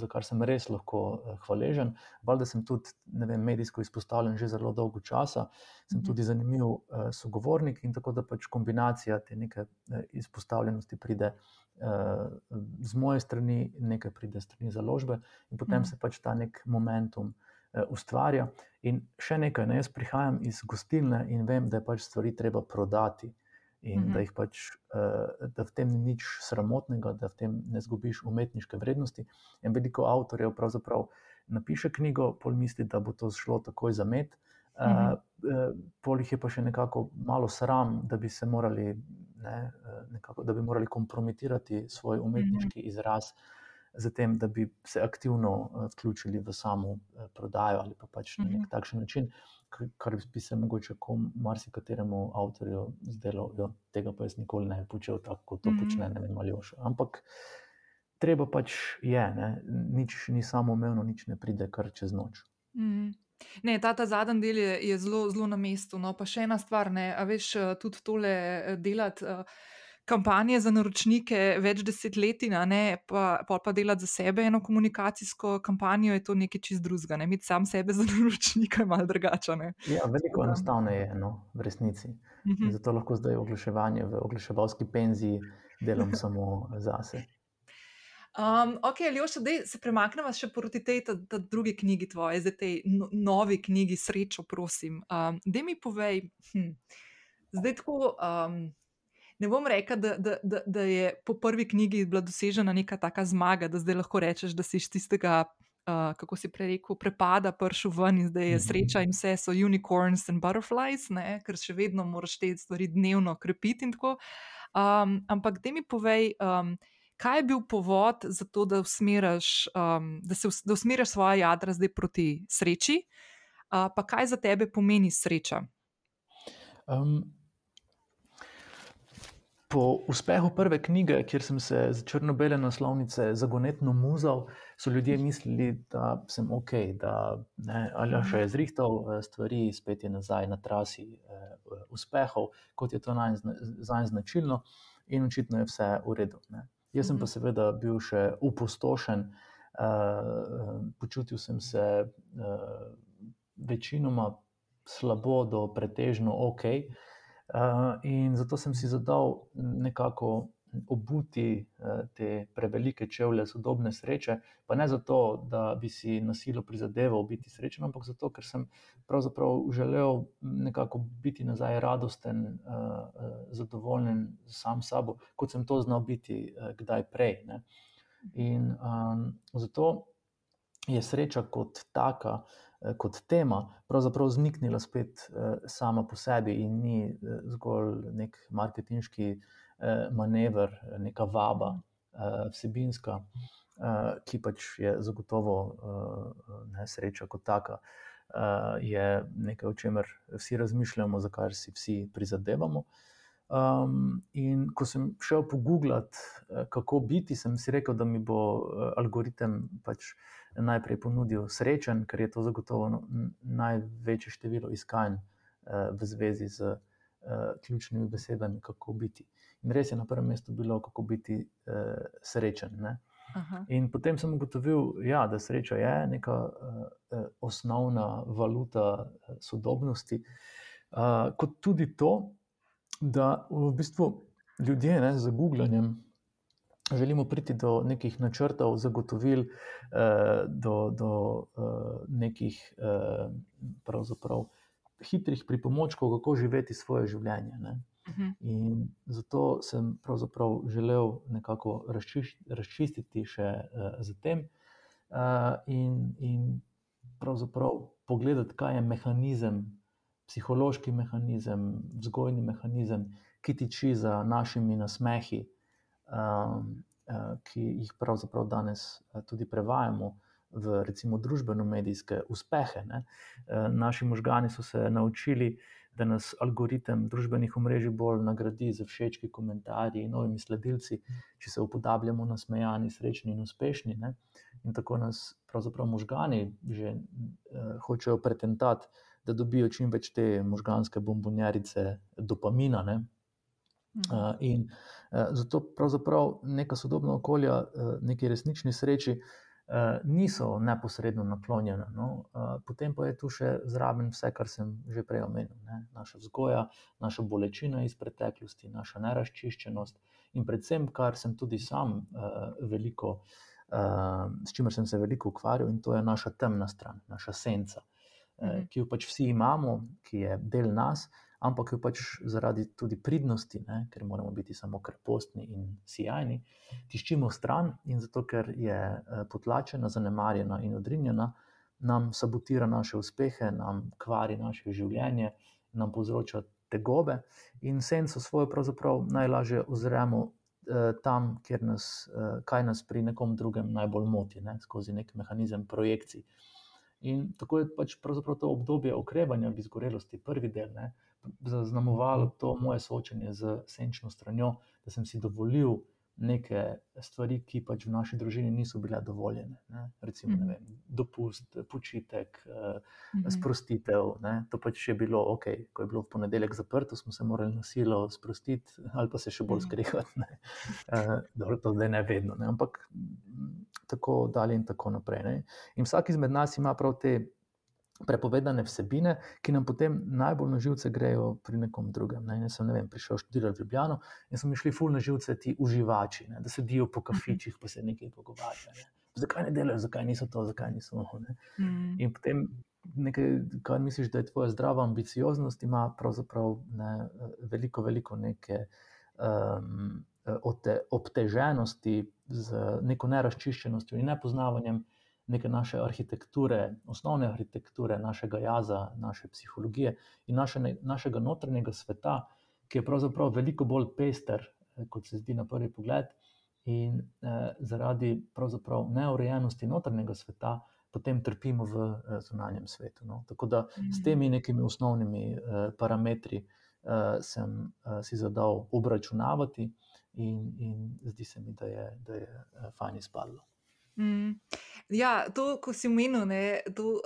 [SPEAKER 2] za kar sem res lahko uh, hvaležen. Valjda sem tudi vem, medijsko izpostavljen že zelo dolgo časa, sem mhm. tudi zanimiv uh, sogovornik in tako da pač kombinacija te neke uh, izpostavljenosti pride. Z moje strani nekaj pride, strani založbe, in potem mm. se pač ta nek momentum uh, Eh, ustvarja. In še nekaj, ne, jaz prihajam iz gostilne in vem, da je pač stvari treba prodati. in mm -hmm. da, pač, uh, da v tem ni nič sramotnega, da v tem ne zgubiš umetniške vrednosti. In veliko avtorjev pravzaprav napiše knjigo, pol misli, da bo to šlo takoj za med. Uh, mm -hmm. uh, pol jih je pa še nekako malo sram, da bi se morali, ne, nekako, da bi morali kompromitirati svoj umetniški mm -hmm. izraz. Zatem, da bi se aktivno uh, vključili v samo uh, prodajo ali pa pač na nek mhm. takšen način, kar bi se mogoče marsikateremu avtorju zdelo, da tega pa jaz nikoli ne bi počel tako, kot to mm -hmm. počne ne vem ali oš. Ampak treba pač je, ne? nič ni samo umevno, nič ne pride kar čez noč. Mm -hmm.
[SPEAKER 1] Ne, ta, ta zadnji del je, je zelo, zelo na mestu. No, pa še ena stvar, ne, a veš, eh, tudi tole eh, delati. Uh, kampanje za naročnike več desetletij, ne, pa, pa, pa delati za sebe eno komunikacijsko kampanjo, je to nekaj čist drugega. Ne. Imeti sam sebe za naročnika je malo drugače.
[SPEAKER 2] Ja, veliko enostavneje je no, v resnici. Uh mhm. -huh. Zato lahko zdaj oglaševanje v oglaševalski penziji delam samo zase.
[SPEAKER 1] Um, ok, Ljoša, da se premaknemo še proti tej drugi knjigi tvoje, zdaj tej no, novi knjigi Srečo, prosim. Um, da mi povej, hm, zdaj tako. Um, ne bom rekel, da, da, da, da je po prvi knjigi bila dosežena neka taka zmaga, da zdaj lahko rečeš, da si iz tistega, uh, kako si prej rekel, prepada pršu ven in zdaj je mhm. sreča in vse so unicorns and butterflies, ne? ker še vedno moraš te stvari dnevno krepiti in tako. Um, ampak da mi povej. Um, Kaj je bil povod za to, da usmeriš, um, da da usmeriš svoje jadra zdaj proti sreči, uh, pa kaj za tebe pomeni sreča? Um,
[SPEAKER 2] Po uspehu prve knjige, kjer sem se z črno-bele naslovnice zagonetno muzal, so ljudje mislili, da sem ok, da ne, ali še je zrihtal eh, stvari, spet je nazaj na trasi eh, uspehov, kot je to za njih značilno, in očitno je vse v redu. Ne. Jaz sem pa mhm. seveda bil še upostošen, eh, počutil sem se eh, večinoma slabo do pretežno ok. Uh, in zato sem si zadal nekako obuti uh, te prevelike čevlje sodobne sreče, pa ne zato, da bi si nasilo prizadeval biti srečen, ampak zato, ker sem pravzaprav želel nekako biti nazaj radosten, uh, zadovoljen sam s sabo, kot sem to znal biti kdaj prej. Ne? In um, zato je sreča kot taka, kot tema, pravzaprav zniknila spet uh, sama po sebi in ni uh, zgolj nek marketinški manever, neka vaba, vsebinska, ki pač je zagotovo uh, ne sreča kot taka. Je nekaj, o čemer vsi razmišljamo, za kar si vsi prizadevamo. Um, in ko sem šel pogooglati, kako biti, sem si rekel, da mi bo algoritem pač uh, najprej ponudil srečen, ker je to zagotovo največje število iskanj uh, v zvezi z uh, ključnimi besedami, kako biti. In res je na prvem mestu bilo, kako biti uh, srečen. In potem sem ugotovil, ja, da sreča je neka uh, osnovna valuta sodobnosti, uh, kot tudi to, da v bistvu ljudje ne, z Googlanjem želimo priti do nekih načrtov, zagotovil, eh, do, do eh, nekih eh, hitrih pripomočkov, kako živeti svoje življenje. Ne? Mhm. In zato sem želel nekako razčistiti še uh, z tem in, in pravzaprav pogledati, kaj je mehanizem, psihološki mehanizem, vzgojni mehanizem, ki tiči za našimi nasmehi, ki jih pravzaprav danes uh, tudi prevajamo v recimo družbeno-medijske uspehe. Ne? Uh, naši možgani so se naučili, da nas algoritem družbenih omrežij bolj nagradi z všečki, komentarji novimi sledilci, če se upodabljamo na smejani, srečni in uspešni. Ne? In tako nas pravzaprav možgani že uh, hočejo pretentati. Da dobijo čim več te možganske bombonjerice, dopamina, ne? Uh, in uh, zato pravzaprav neka sodobna okolja, uh, neki resnični sreči, uh, niso neposredno naklonjena. No? Uh, potem pa je tu še zraven vse, kar sem že prej omenil. Ne? Naša vzgoja, naša bolečina iz preteklosti, naša neraščiščenost in predvsem, kar sem tudi sam uh, veliko, uh, s čimer sem se veliko ukvarjal, in to je naša temna stran, naša senca, uh, ki jo pač vsi imamo, ki je del nas ampak jo pač zaradi tudi pridnosti, ne, ker moramo biti samo krepostni in sjajni, tiščimo stran in zato, ker je eh, potlačena, zanemarjena in odrinjena, nam sabotira naše uspehe, nam kvari naše življenje, nam povzroča tegobe in senco svojo pravzaprav najlažje ozremo eh, tam, kjer nas, eh, kaj nas pri nekom drugem najbolj moti, ne, skozi nek mehanizem projekcij. In tako je pač to obdobje okrevanja v izgorelosti, prvi del, ne, zaznamovalo to moje soočenje z senčno stranjo, da sem si dovolil neke stvari, ki pač v naši družini niso bile dovoljene. Ne? Recimo, ne mhm. vem, dopust, počitek, uh, sprostitev. Ne? To pač je bilo ok, ko je bilo v ponedeljek zaprto, smo se morali na silo sprostiti, ali pa se še bolj skrivati. Uh, dobro, to zdaj ne vedno, ne? ampak tako dalje in tako naprej. Ne? In vsak izmed nas ima prav te prepovedane vsebine, ki nam potem najbolj na živce grejo pri nekom drugem. Ne. Jaz sem ne vem, prišel študirati v Ljubljano in so mi šli ful na živce ti uživači, ne, da sedijo po kafičih, pa se nekaj pogovarjajo. Ne. Zakaj ne delajo, zakaj niso to, zakaj niso ono. Mm. In potem nekaj, kar misliš, da je tvoja zdrava ambicioznost, ima pravzaprav ne, veliko, veliko neke um, obteženosti z neko neraščiščenostjo in nepoznavanjem neke naše arhitekture, osnovne arhitekture, našega jaza, naše psihologije in naše, našega notranjega sveta, ki je pravzaprav veliko bolj pester, eh, kot se zdi na prvi pogled, in eh, zaradi neurejenosti notranjega sveta. Potem trpimo v eh, zunanjem svetu. No. Tako da s temi nekimi osnovnimi eh, parametri eh, sem eh, si zadal obračunavati, in, in zdi se mi, da je, da je eh, fajn izpadlo.
[SPEAKER 1] Mm. Ja, to, ko si omenil, da uh,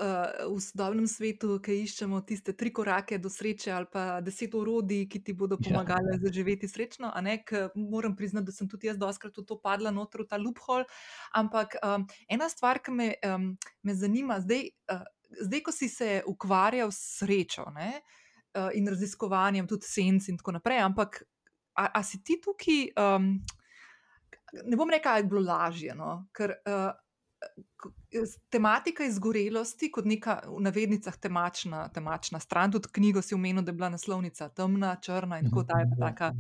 [SPEAKER 1] v sodobnem svetu, ki iščemo tiste tri korake do sreče, ali pa deset orodij, ki ti bodo ja. pomagali ja. zaživeti srečno. Moram priznati, da sem tudi jaz doskrat v to padla, noter v ta loophole. Ampak um, ena stvar, ki me, um, me zanima, zdaj, uh, zdaj, ko si se ukvarjal s srečo ne, uh, in raziskovanjem, tudi senc in tako naprej, ampak a, a si ti tukaj. Um, ne bom rekel, da je bilo lažje, no? ker uh, tematika izgorelosti, kot neka v navednicah temačna, temačna stran, tudi knjigo si omenil, da je bila naslovnica temna, črna in tako dalje.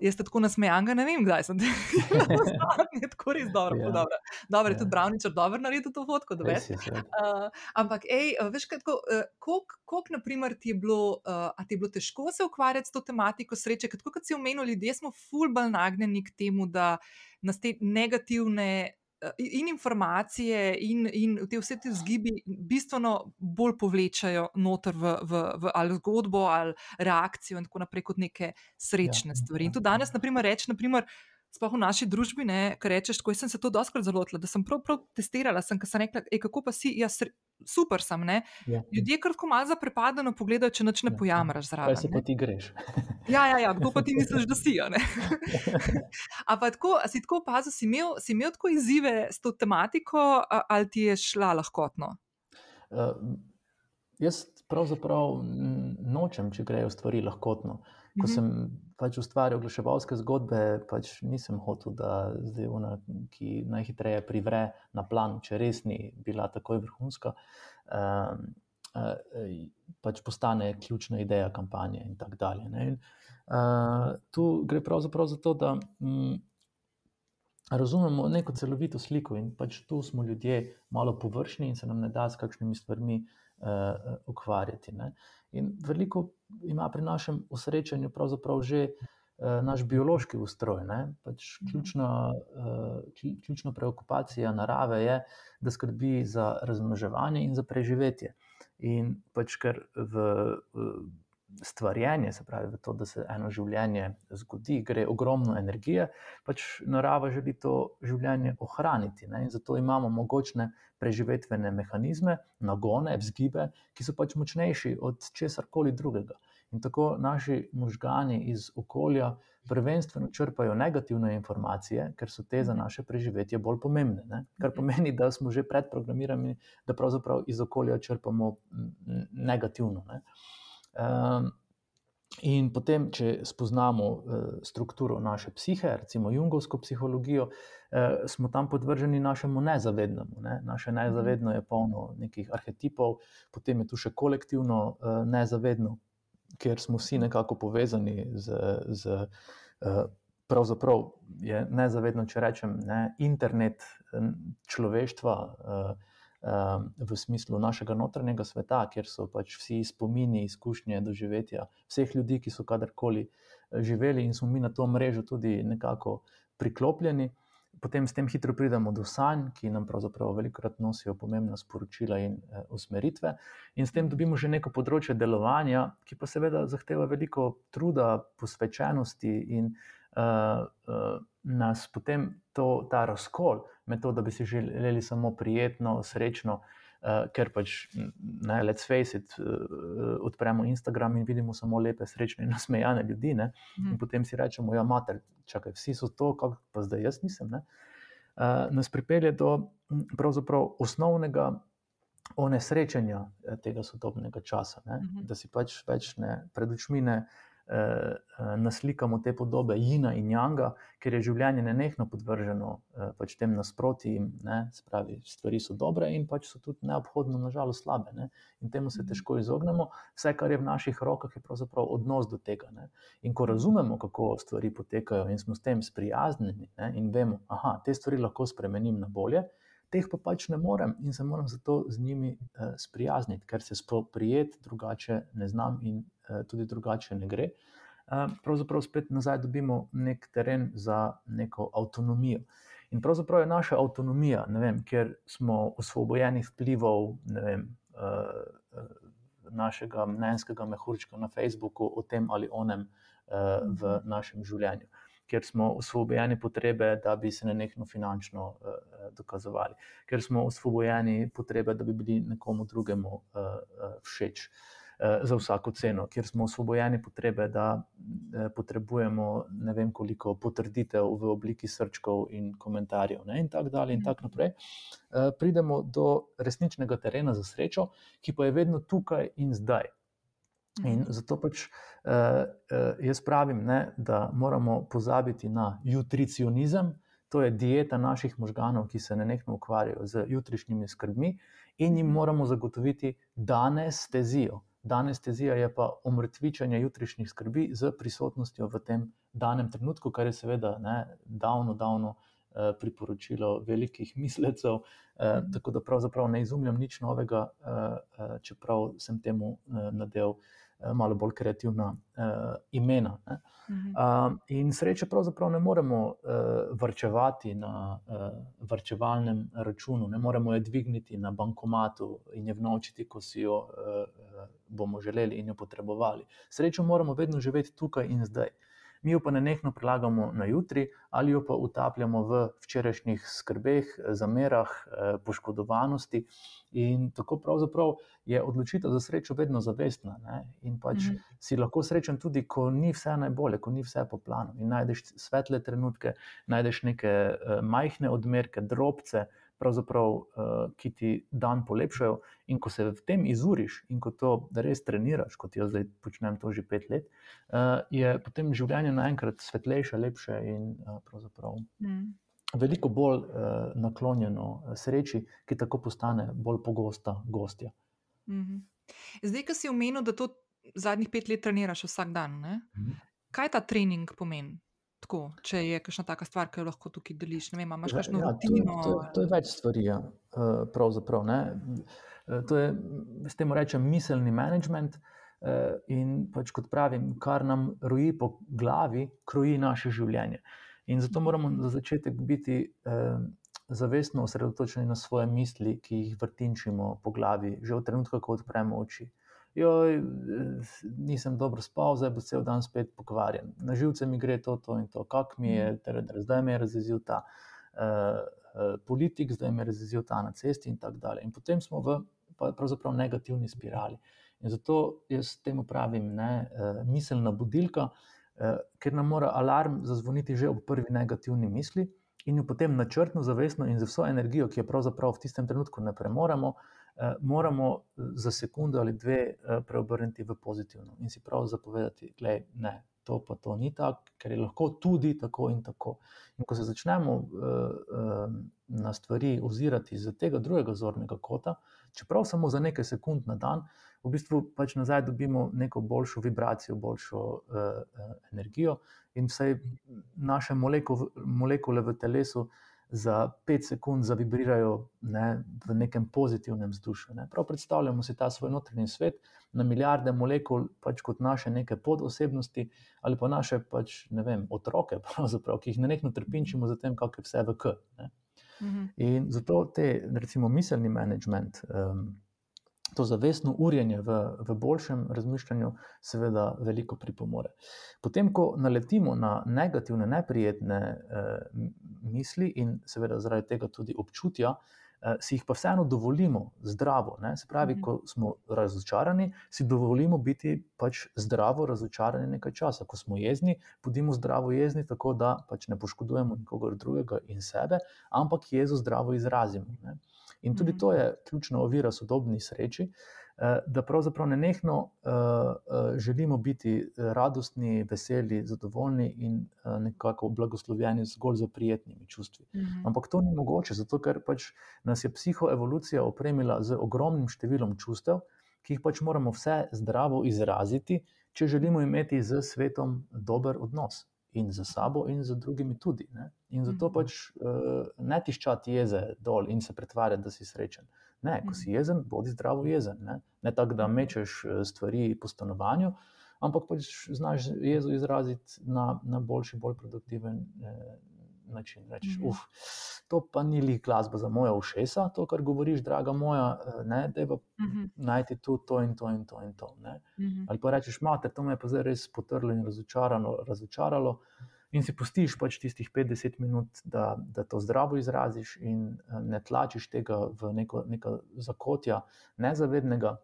[SPEAKER 1] Jaz te tako nasmejam, ne vem, kdaj sem videl. tako res dobro. Ja. Dobro, dobro ja. je tudi Browničar dobro naredil to fotko. Uh, ampak, ej, veš, kako uh, naprimer ti je bilo, uh, a ti je bilo težko se ukvarjati s to tematiko sreče, kot si omenil, ljudje smo fulbal nagnjeni k temu, da nas te negativne Eh, in informacije, in, in te vse te zgibi bistveno bolj povlečajo noter v, v, v ali zgodbo, ali reakcijo, in tako naprej, kot neke srečne ja, stvari. In ja, to danes, ja. naprimer, reči, naprimer. Sploh v naši družbi, ki rečeš, ko sem se to doskrat zalotila, da sem prav, prav testirala, sem, sem rekla, kako pa si, jaz super sem. Ja, ja. Ljudje kratko malo zaprepadeno pogledajo, če noč ne ja, pojamraš zraven.
[SPEAKER 2] Kaj se pa ti greš?
[SPEAKER 1] ja, ja, ja, kdo pa ti misliš, da si. Ampak tako, si tako opazil, si imel, si imel tako izzive s to tematiko, ali ti je šla lahkotno? Uh,
[SPEAKER 2] jaz pravzaprav nočem, če grejo stvari lahkotno. Ko mhm. sem pač ustvarjal oglaševalske zgodbe, pač nisem hotel, da zdaj ona, ki najhitreje privre na plan, če res ni bila takoj vrhunska, uh, pač postane ključna ideja kampanje in tako dalje. In, uh, tu gre pravzaprav za to, da um, razumemo neko celovito sliko in pač tu smo ljudje malo površni in se nam ne da s kakšnimi stvarmi uh, ukvarjati. Ne? In veliko ima pri našem usrečanju pravzaprav že uh, naš biološki ustroj. Pač mhm. ključna, uh, ključna preokupacija narave je, da skrbi za razmnoževanje in za preživetje. In pač ker v. Stvarjenje, se pravi, to, da se eno življenje zgodi, gre ogromno energije, pač narava želi to življenje ohraniti. Ne? In zato imamo mogočne preživetvene mehanizme, nagone, vzgibe, ki so pač močnejši od česar koli drugega. In tako naši možgani iz okolja prvenstveno črpajo negativne informacije, ker so te za naše preživetje bolj pomembne. Ne? Kar pomeni, da smo že predprogramirani, da pravzaprav iz okolja črpamo negativno. Ne? Um, in potem, če spoznamo uh, strukturo naše psihe, recimo jungovsko psihologijo, uh, smo tam podvrženi našemu nezavednemu. Ne? Naše nezavedno je polno nekih arhetipov, potem je tu še kolektivno uh, nezavedno, kjer smo vsi nekako povezani z. z Pravzaprav je nezavedno, če rečem, ne, internet človeštva, v smislu našega notranjega sveta, kjer so pač vsi spomini, izkušnje, doživetja vseh ljudi, ki so kadarkoli eh, živeli in smo mi na to mrežo tudi nekako priklopljeni. Potem s tem hitro pridemo do sanj, ki nam pravzaprav velikokrat nosijo pomembna sporočila in e, usmeritve, in s tem dobimo že neko področje delovanja, ki pa seveda zahteva veliko truda, posvečenosti in e, e, nas potem to, ta razkol med to, da bi si želeli samo prijetno, srečno, uh, ker pač, ne, let's face it, uh, odpremo Instagram in vidimo samo lepe, srečne in nasmejane ljudi. Ne, in mhm. potem si rečemo, ja, mater, čakaj, vsi so to, kako pa zdaj jaz nisem. Ne, uh, nas pripelje do pravzaprav osnovnega. Onesrečenja tega sodobnega časa, uh mhm. da si pač več ne pred očmi ne naslikamo te podobe Jina in Janga, ker je življenje nenehno podvrženo eh, pač tem nasprotjem. Spravi, stvari so dobre in pač so tudi neobhodno, nažalost, slabe. Ne? In temu se mhm. težko izognemo. Vse, kar je v naših rokah, je pravzaprav odnos do tega. Ne? In ko razumemo, kako stvari potekajo in smo s tem sprijaznjeni in vemo, da te stvari lahko spremenim na bolje. Teh pa pač ne morem in se moram zato z njimi eh, sprijazniti, ker se spoprijeti drugače ne znam in Eh, tudi drugače ne gre. Eh, pravzaprav spet nazaj dobimo nek teren za neko avtonomijo. In pravzaprav je naša avtonomija, vem, ker smo osvobojeni vplivov vem, eh, našega mnenjskega mehurčka na Facebooku o tem ali onem v mhm. našem življenju. Ker smo osvobojeni potrebe, da bi se nenehno finančno uh, dokazovali, ker smo osvobojeni potrebe, da bi bili nekomu drugemu uh, uh, všeč. Uh, za vsako ceno, kjer smo osvobojeni potrebe, da eh, potrebujemo ne vem koliko potrditev v obliki srčkov in komentarjev, ne, in tako dalje, in tako naprej. Eh, pridemo do resničnega terena za srečo, ki pa je vedno tukaj in zdaj. In zato pač jaz pravim, ne, da moramo pozabiti na jutricionizem. To je dieta naših možganov, ki se nenehno ukvarjajo z jutrišnjimi skrbmi, in jim moramo zagotoviti danes stezijo, Danes tezija je pa omrtvičanje jutrišnjih skrbi z prisotnostjo v tem danem trenutku, kar je seveda ne, davno, davno eh, priporočilo velikih mislecev. Eh, tako da pravzaprav ne izumljam nič novega, eh, eh, čeprav sem temu eh, nadel eh, malo bolj kreativna eh, imena. Ne. Uh, in sreče pravzaprav ne moremo vrčevati na vrčevalnem računu, ne moremo je dvigniti na bankomatu in je vnočiti, ko si jo bomo želeli in jo potrebovali. Srečo moramo vedno živeti tukaj in zdaj. Mi jo pa ne nekno prelagamo na jutri, ali jo pa utapljamo v včerajšnjih skrbeh, zamerah, eh, poškodovanosti. In tako pravzaprav je odločitev za srečo vedno zavestna. Ne? In pač mm -hmm. si lahko srečen tudi, ko ni vse najbolje, ko ni vse po planu. In najdeš svetle trenutke, najdeš neke uh, majhne odmerke, drobce, uh, ki ti dan polepšajo. In ko se v tem izuriš in ko to res treniraš, kot jaz zdaj počnem to že pet let, uh, je potem življenje naenkrat svetlejše, lepše in uh, pravzaprav. Mm. Veliko bolj uh, naklonjeno sreči, ki tako postane bolj pogosta gostja. Mm
[SPEAKER 1] -hmm. Zdaj, ki si omenil, da to zadnjih pet let treniraš vsak dan, mm -hmm. kaj ta trening pomeni? Tako, če je kakšna taka stvar, ki jo lahko tukaj deliš, ne vem, imaš kakšno ja, rutino.
[SPEAKER 2] To, to, to je več stvari, ja. Eh, pravzaprav. Ne. Eh, to je, s tem rečem, miselni management. Eh, in pač kot pravim, kar nam roji po glavi, kroji naše življenje. In zato moramo za začetek biti eh, zavestno osredotočeni na svoje misli, ki jih vrtinčimo po glavi, že v trenutku, ko odpremo oči joj, nisem dobro spal, zdaj bo cel dan spet pokvarjen. Na živce mi gre to, to in to, kako mi je, ter, mhm. ter, zdaj me je razjezil ta uh, politik, zdaj me je razjezil ta na cesti in tako dalje. In potem smo v pravzaprav negativni spirali. In zato jaz temu pravim, ne, uh, miselna budilka, uh, ker nam mora alarm zazvoniti že ob prvi negativni misli. In jo potem načrtno, zavestno in z vso energijo, ki jo pravzaprav v tistem trenutku ne premoremo, uh, moramo za sekundo ali dve eh, preobrniti v pozitivno in si prav zapovedati, da to pa to ni tako, ker je lahko tudi tako in tako. In ko se začnemo na stvari ozirati iz tega drugega zornega kota, čeprav samo za nekaj sekund na dan, v bistvu pač nazaj dobimo neko boljšo vibracijo, boljšo energijo in vse naše molekule v telesu za pet sekund zavibrirajo ne, v nekem pozitivnem vzdušju. Ne. Prav predstavljamo si ta svoj notranji svet na milijarde molekul, pač kot naše neke podosebnosti ali pa naše pač, vem, otroke, ki jih ne nekno trpinčimo za tem, kako je vse v K. Ne. Mhm. In zato te, recimo, miselni management. Um, to zavestno urjenje v, v boljšem razmišljanju, seveda, veliko pripomore. Potem, ko naletimo na negativne, neprijetne eh, misli in seveda zaradi tega tudi občutja, eh, si jih pa vseeno dovolimo zdravo. Ne? Se pravi, mhm. ko smo razočarani, si dovolimo biti pač zdravo razočarani nekaj časa. Ko smo jezni, bodimo zdravo jezni, tako da pač ne poškodujemo nikogar drugega in sebe, ampak jezo zdravo izrazimo. Ne? In tudi to je ključna ovira sodobni sreči, eh, da pravzaprav ne nehno eh, eh, želimo biti radostni, veseli, zadovoljni in nekako blagoslovljeni zgolj z prijetnimi čustvi. Mhm. Ampak to ni mogoče, zato ker pač nas je psihoevolucija opremila z ogromnim številom čustev, ki jih pač moramo vse zdravo izraziti, če želimo imeti z svetom dober odnos in za sabo, in za drugimi tudi. Ne? In zato mhm. pač uh, ne tiščati jeze dol in se pretvarjati, da si srečen. Ne, ko si mhm. jezen, bodi zdravo jezen. Ne, ne tako, da mečeš eh, stvari po stanovanju, ampak pač znaš jezo izraziti na, na boljši, bolj produktiven eh, način. Rečeš, -hmm. uf, to pa ni li glasba za moja ušesa, to, kar govoriš, draga moja, eh, ne, da je pa mm -hmm. najti tu to in to in to. In to mm -hmm. Ali pa rečeš, mater, to me je pa zdaj res potrlo in razočaralo. razočaralo. In si pustiš pač tistih 50 minut, da, da to zdravo izraziš, in eh, ne tlačiš tega v neko, neko zakotja nezavednega,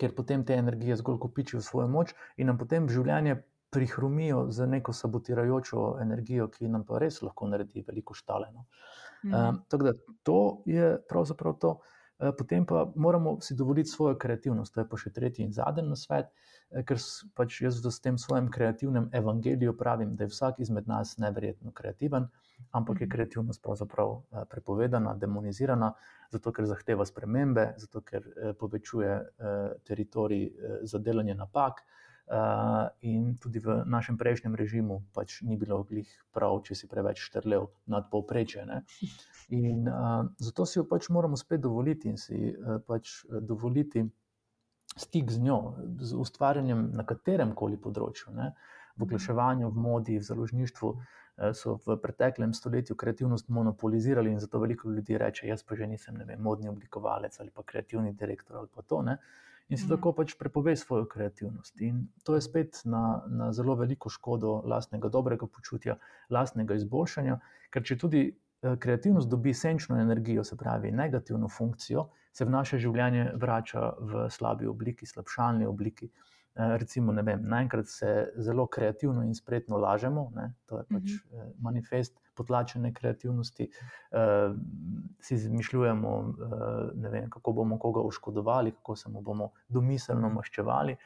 [SPEAKER 2] ker potem te energije zgolj kopičijo svojo moč in nam potem življenje prihromijo z neko sabotirajočo energijo, ki nam pa res lahko naredi veliko štaleno. Mm. Um, tako da to je pravzaprav to. Eh, potem pa moramo si dovoliti svojo kreativnost, to je pa še tretji in zadnji na svet, eh, ker pač jaz s tem svojim kreativnim evangelijem pravim, da je vsak izmed nas neverjetno kreativen, ampak je mhm. kreativnost pravzaprav eh, prepovedana, demonizirana, zato ker zahteva spremembe, zato ker povečuje teritorij za delanje napak. Uh, in tudi v našem prejšnjem režimu pač ni bilo glih prav, če si preveč štrlev nad povprečje. In uh, zato si jo pač moramo spet dovoliti in si uh, pač dovoliti stik z njo, z ustvarjanjem na katerem koli področju. Ne? V oglaševanju, v modi, v založništvu so v preteklem stoletju kreativnost monopolizirali in zato veliko ljudi reče: Jaz pa že nisem vem, modni oblikovalec ali pa kreativni direktor ali pa to. Ne? In si mm. tako pač prepove svojo kreativnost. In to je spet na, na zelo veliko škodo lastnega dobrega počutja, lastnega izboljšanja, ker če tudi eh, kreativnost dobi senčno energijo, se pravi negativno funkcijo, se v naše življenje vrača v slabi obliki, slabšalni obliki. Eh, recimo, vem, naenkrat se zelo kreativno in spretno lažemo, ne? to je pač mm -hmm. manifest potlačene kreativnosti, uh, si izmišljujemo, uh, vem, kako bomo koga oškodovali, kako se mu bomo domiselno maščevali,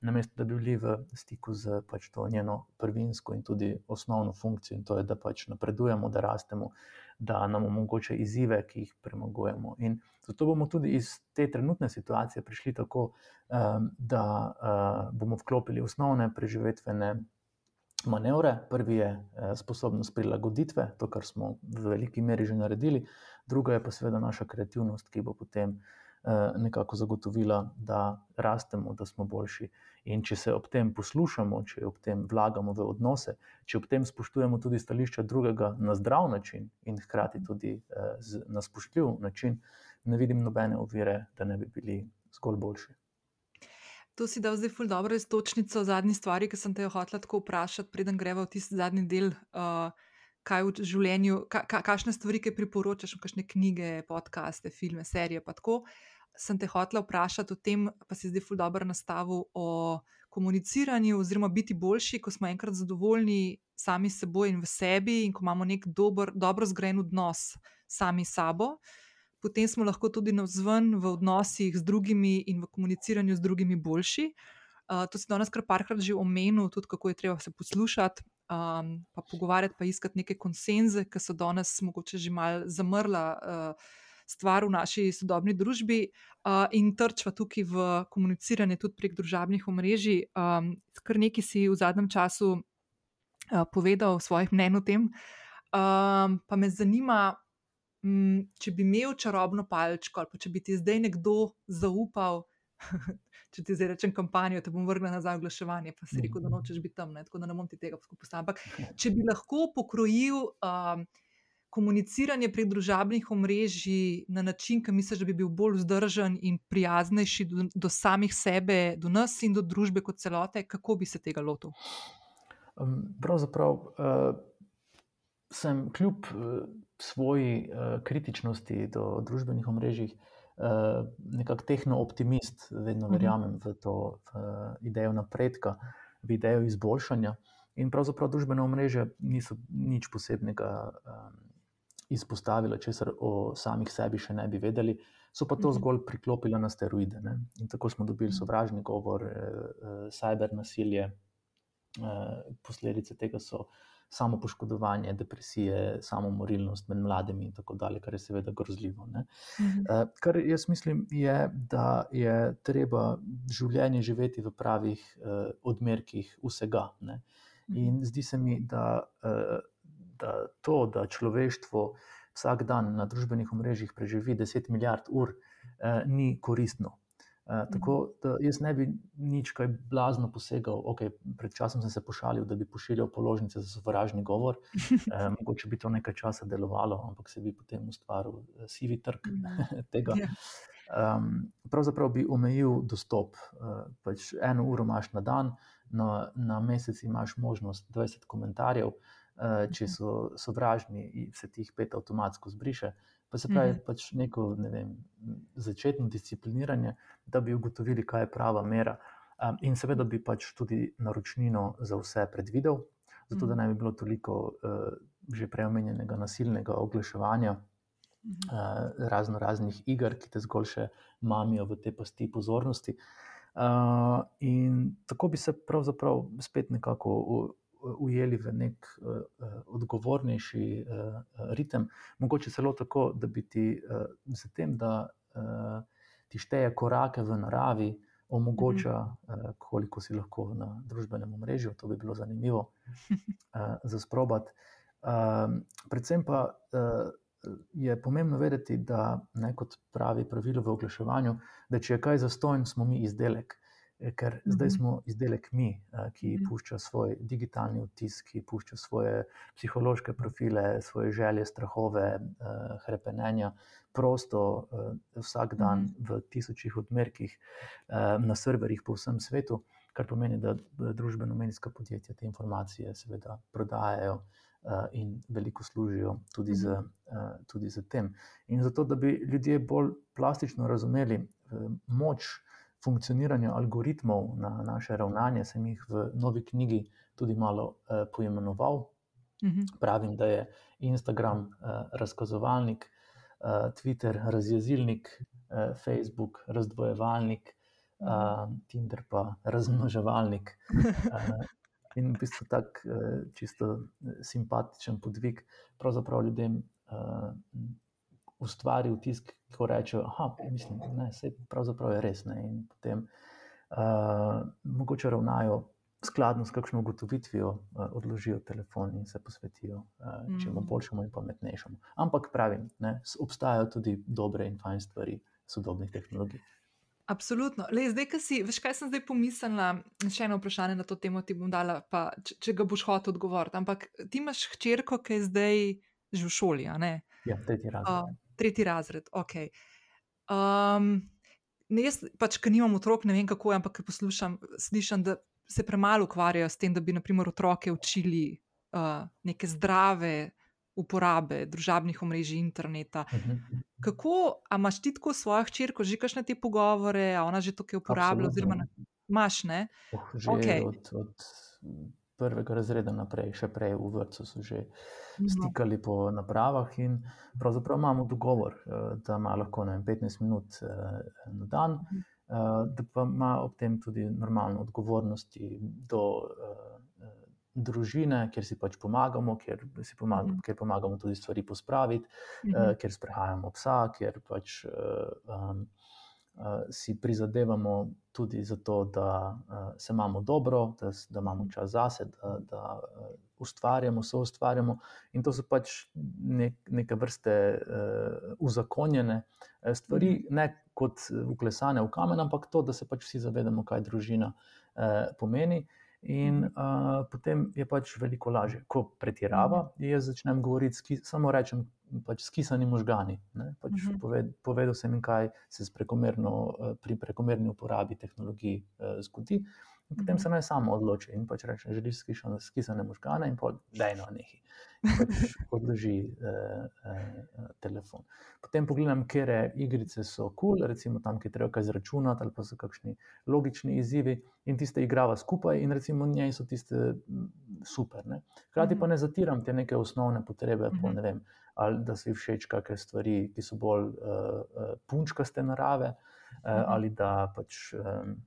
[SPEAKER 2] namesto da bi bili v stiku z pač to njeno prvinsko in tudi osnovno funkcijo, in to je, da pač napredujemo, da rastemo, da nam omogoča izzive, ki jih premagujemo. In zato bomo tudi iz te trenutne situacije prišli tako, um, da uh, bomo vklopili osnovne preživetvene manevre. Prvi je eh, sposobnost prilagoditve, to, kar smo v veliki meri že naredili, druga je pa seveda naša kreativnost, ki bo potem eh, nekako zagotovila, da rastemo, da smo boljši. In če se ob tem poslušamo, če ob tem vlagamo v odnose, če ob tem spoštujemo tudi stališča drugega na zdrav način in hkrati tudi eh, na spoštljiv način, ne vidim nobene ovire, da ne bi bili zgolj boljši.
[SPEAKER 1] To si dal zdaj ful dobro istočnico zadnji stvari, ki sem te jo hotela tako vprašati, preden greva v tisti zadnji del, uh, kaj v življenju, ka, ka, kakšne stvari, ki priporočaš, kakšne knjige, podcaste, filme, serije. Pa tako sem te hotela vprašati o tem, pa si zdaj ful dobro nastavil o komuniciranju, oziroma biti boljši, ko smo enkrat zadovoljni sami s seboj in v sebi, in ko imamo nek dober, dobro zgrajen odnos sami s sabo. Potem smo lahko tudi na vzven v odnosih z drugimi in v komuniciranju z drugimi boljši. Uh, to si danes kar parkrat že omenil, tudi kako je treba se poslušati, um, pa pogovarjati, pa iskati neke konsenze, ki so danes mogoče že mal zamrla. Uh, Stvar v naši sodobni družbi, uh, in trčva tukaj v komuniciranje tudi prek družabnih omrežij. Um, kar nekaj si v zadnjem času uh, povedal svojih mnen o tem. Um, pa me zanima, um, če bi imel čarobno palčko, ali pa če bi ti zdaj nekdo zaupal, če ti zdaj rečem kampanjo, te bom vrnil nazaj v oglaševanje, pa si rekel, da mhm. nočeš biti tam, ne? tako da ne bom ti tega poskušal. Ampak če bi lahko pokrojil um, komuniciranje prek družabnih omrežij na način, ki misliš, da bi bil bolj vzdržen in prijaznejši do, do samih sebe, do nas in do družbe kot celote, kako bi se tega lotil?
[SPEAKER 2] Um, pravzaprav uh, sem kljub. Uh, Svoji uh, kritičnosti do družbenih omrežij, uh, nekako tehno-optimist, vedno mhm. verjamem v to v idejo napredka, v idejo izboljšanja. In pravzaprav družbene omrežje niso nič posebnega um, izpostavile, česar o samih sebi še ne bi vedeli, so pa to mhm. zgolj priklopile na steroide. Ne? In tako smo dobili mhm. sovražni govor, eh, cyber nasilje, eh, posledice tega so samo poškodovanje, depresije, samo morilnost med mladimi in tako dalje, kar je seveda grozljivo. Mhm. Uh, kar jaz mislim, je, da je treba življenje živeti v pravih uh, odmerkih vsega. Ne? In zdi se mi, da, uh, da to, da človeštvo vsak dan na družbenih omrežjih preživi 10 milijard ur, uh, ni koristno. Uh, tako da jaz ne bi nič kaj blazno posegal. Okay, pred časom sem se pošalil, da bi pošiljal položnice za sovražni govor. Uh, mogoče bi to nekaj časa delovalo, ampak se bi potem ustvaril sivi trg tega. Um, pravzaprav bi omejil dostop. Uh, pač eno uro imaš na dan, na, na mesec imaš možnost 20 komentarjev. Uh, če so sovražni, se ti jih pet avtomatsko zbriše. Pa se pravi, mm -hmm. pač neko ne vem, začetno discipliniranje, da bi ugotovili, kaj je prava mera. Um, in seveda bi pač tudi naročnino za vse predvidel, zato da ne bi bilo toliko uh, že preomenjenega nasilnega oglaševanja, uh, razno raznih iger, ki te zgolj še mamijo v te pasti pozornosti. Uh, in tako bi se pravzaprav spet nekako. Ujeli v nek uh, odgovornejši uh, ritem, mogoče celo tako, da bi ti uh, z tem, da uh, ti šteje korake v naravi, omogoča, uh, koliko si lahko na družbenem omrežju. To bi bilo zanimivo uh, za sprobati. Uh, predvsem pa uh, je pomembno vedeti, da ne kot pravi pravilo v oglaševanju, da če je kaj zastojn, smo mi izdelek. Eh, ker mm -hmm. zdaj smo izdelek mi, eh, ki -hmm. pušča svoj digitalni vtis, ki pušča svoje psihološke profile, svoje želje, strahove, uh, hrepenenja, prosto uh, vsak dan -hmm. v tisočih odmerkih uh, na serverjih po vsem svetu, kar pomeni, da družbeno-medijska podjetja te informacije seveda prodajajo. Uh, in veliko služijo tudi, mm z, uh, tudi z tem. In zato, da bi ljudje bolj plastično razumeli uh, moč uh, funkcioniranja algoritmov na naše ravnanje, sem jih v novi knjigi tudi malo eh, poimenoval. Mhm. Pravim, da je Instagram eh, razkazovalnik, eh, Twitter razjezilnik, eh, Facebook razdvojevalnik, eh, Tinder pa razmnoževalnik. Eh, in v bistvu tak eh, čisto eh, simpatičen podvig, pravzaprav ljudem. Eh, ustvari vtis, ko reče, da je pravzaprav res. Ne? In potem uh, mogoče ravnajo skladno s kakšno ugotovitvijo, uh, odložijo telefon in se posvetijo uh, čemu mm. boljšemu in pametnejšemu. Ampak pravim, ne? obstajajo tudi dobre in fajn stvari sodobnih tehnologij.
[SPEAKER 1] Absolutno. Le, zdaj, ki si, veš, kaj sem zdaj pomislila, še eno vprašanje na to temo ti bom dala, pa, če, če ga boš hotel odgovoriti. Ampak ti imaš hčerko, ki je zdaj že v šoli.
[SPEAKER 2] Ja, tretji razred. Uh,
[SPEAKER 1] tretji razred. Okay. Um, ne, jaz pač, ker nimam otrok, ne vem kako, ampak poslušam, slišam, da se premalo ukvarjajo s tem, da bi naprimer otroke učili uh, neke zdrave uporabe družabnih omrežij interneta. Mhm. Kako, a imaš ti tako svojo hčerko, že kaš na te pogovore, a ona že to kaj uporablja, oziroma imaš ne?
[SPEAKER 2] Oh, že okay. od, od prvega razreda naprej, še prej v vrtu so že mhm. stikali po napravah. Pravzaprav imamo dogovor, eh, da ima lahko vem, 15 minut eh, na dan. Mhm. da pa ima ob tem tudi normalno odgovornosti do družine, kjer si pač pomagamo, kjer, si pomagamo, mm. kjer pomagamo tudi stvari pospraviti, mm -hmm. uh, kjer sprehajamo psa, kjer pač uh, um, si prizadevamo tudi za to, da uh, se imamo dobro, da, da imamo čas zase, da, da uh, ustvarjamo, so ustvarjamo. In to so pač nek, neke vrste uh, uzakonjene stvari, -hmm. ne kot uklesane v kamen, ampak to, da se pač vsi zavedamo, kaj družina uh, pomeni. In uh, potem je pač veliko lažje. Ko pretirava, mhm. jaz začnem govoriti, samo rečem, pač skisani možgani. Pač uh -huh. poved, povedal sem jim, kaj se prekomerno, pri prekomerni uporabi tehnologij uh, zgodi. In potem -huh. se naj samo odloči in pač reče, želiš skisane možgane in pol, da je no nekaj pač odloži eh, eh, telefon. Potem pogledam, kere igrice so kul, cool, recimo tam, ki treba kaj izračunati, ali pa so kakšni logični izzivi, in tiste igrava skupaj, in recimo njej so tiste super. Ne? Hkrati pa ne zatiram te neke osnovne potrebe, po, ne vem, ali da se ji všeč kakšne stvari, ki so bolj uh, punčkaste narave, uh, ali da pač. Um,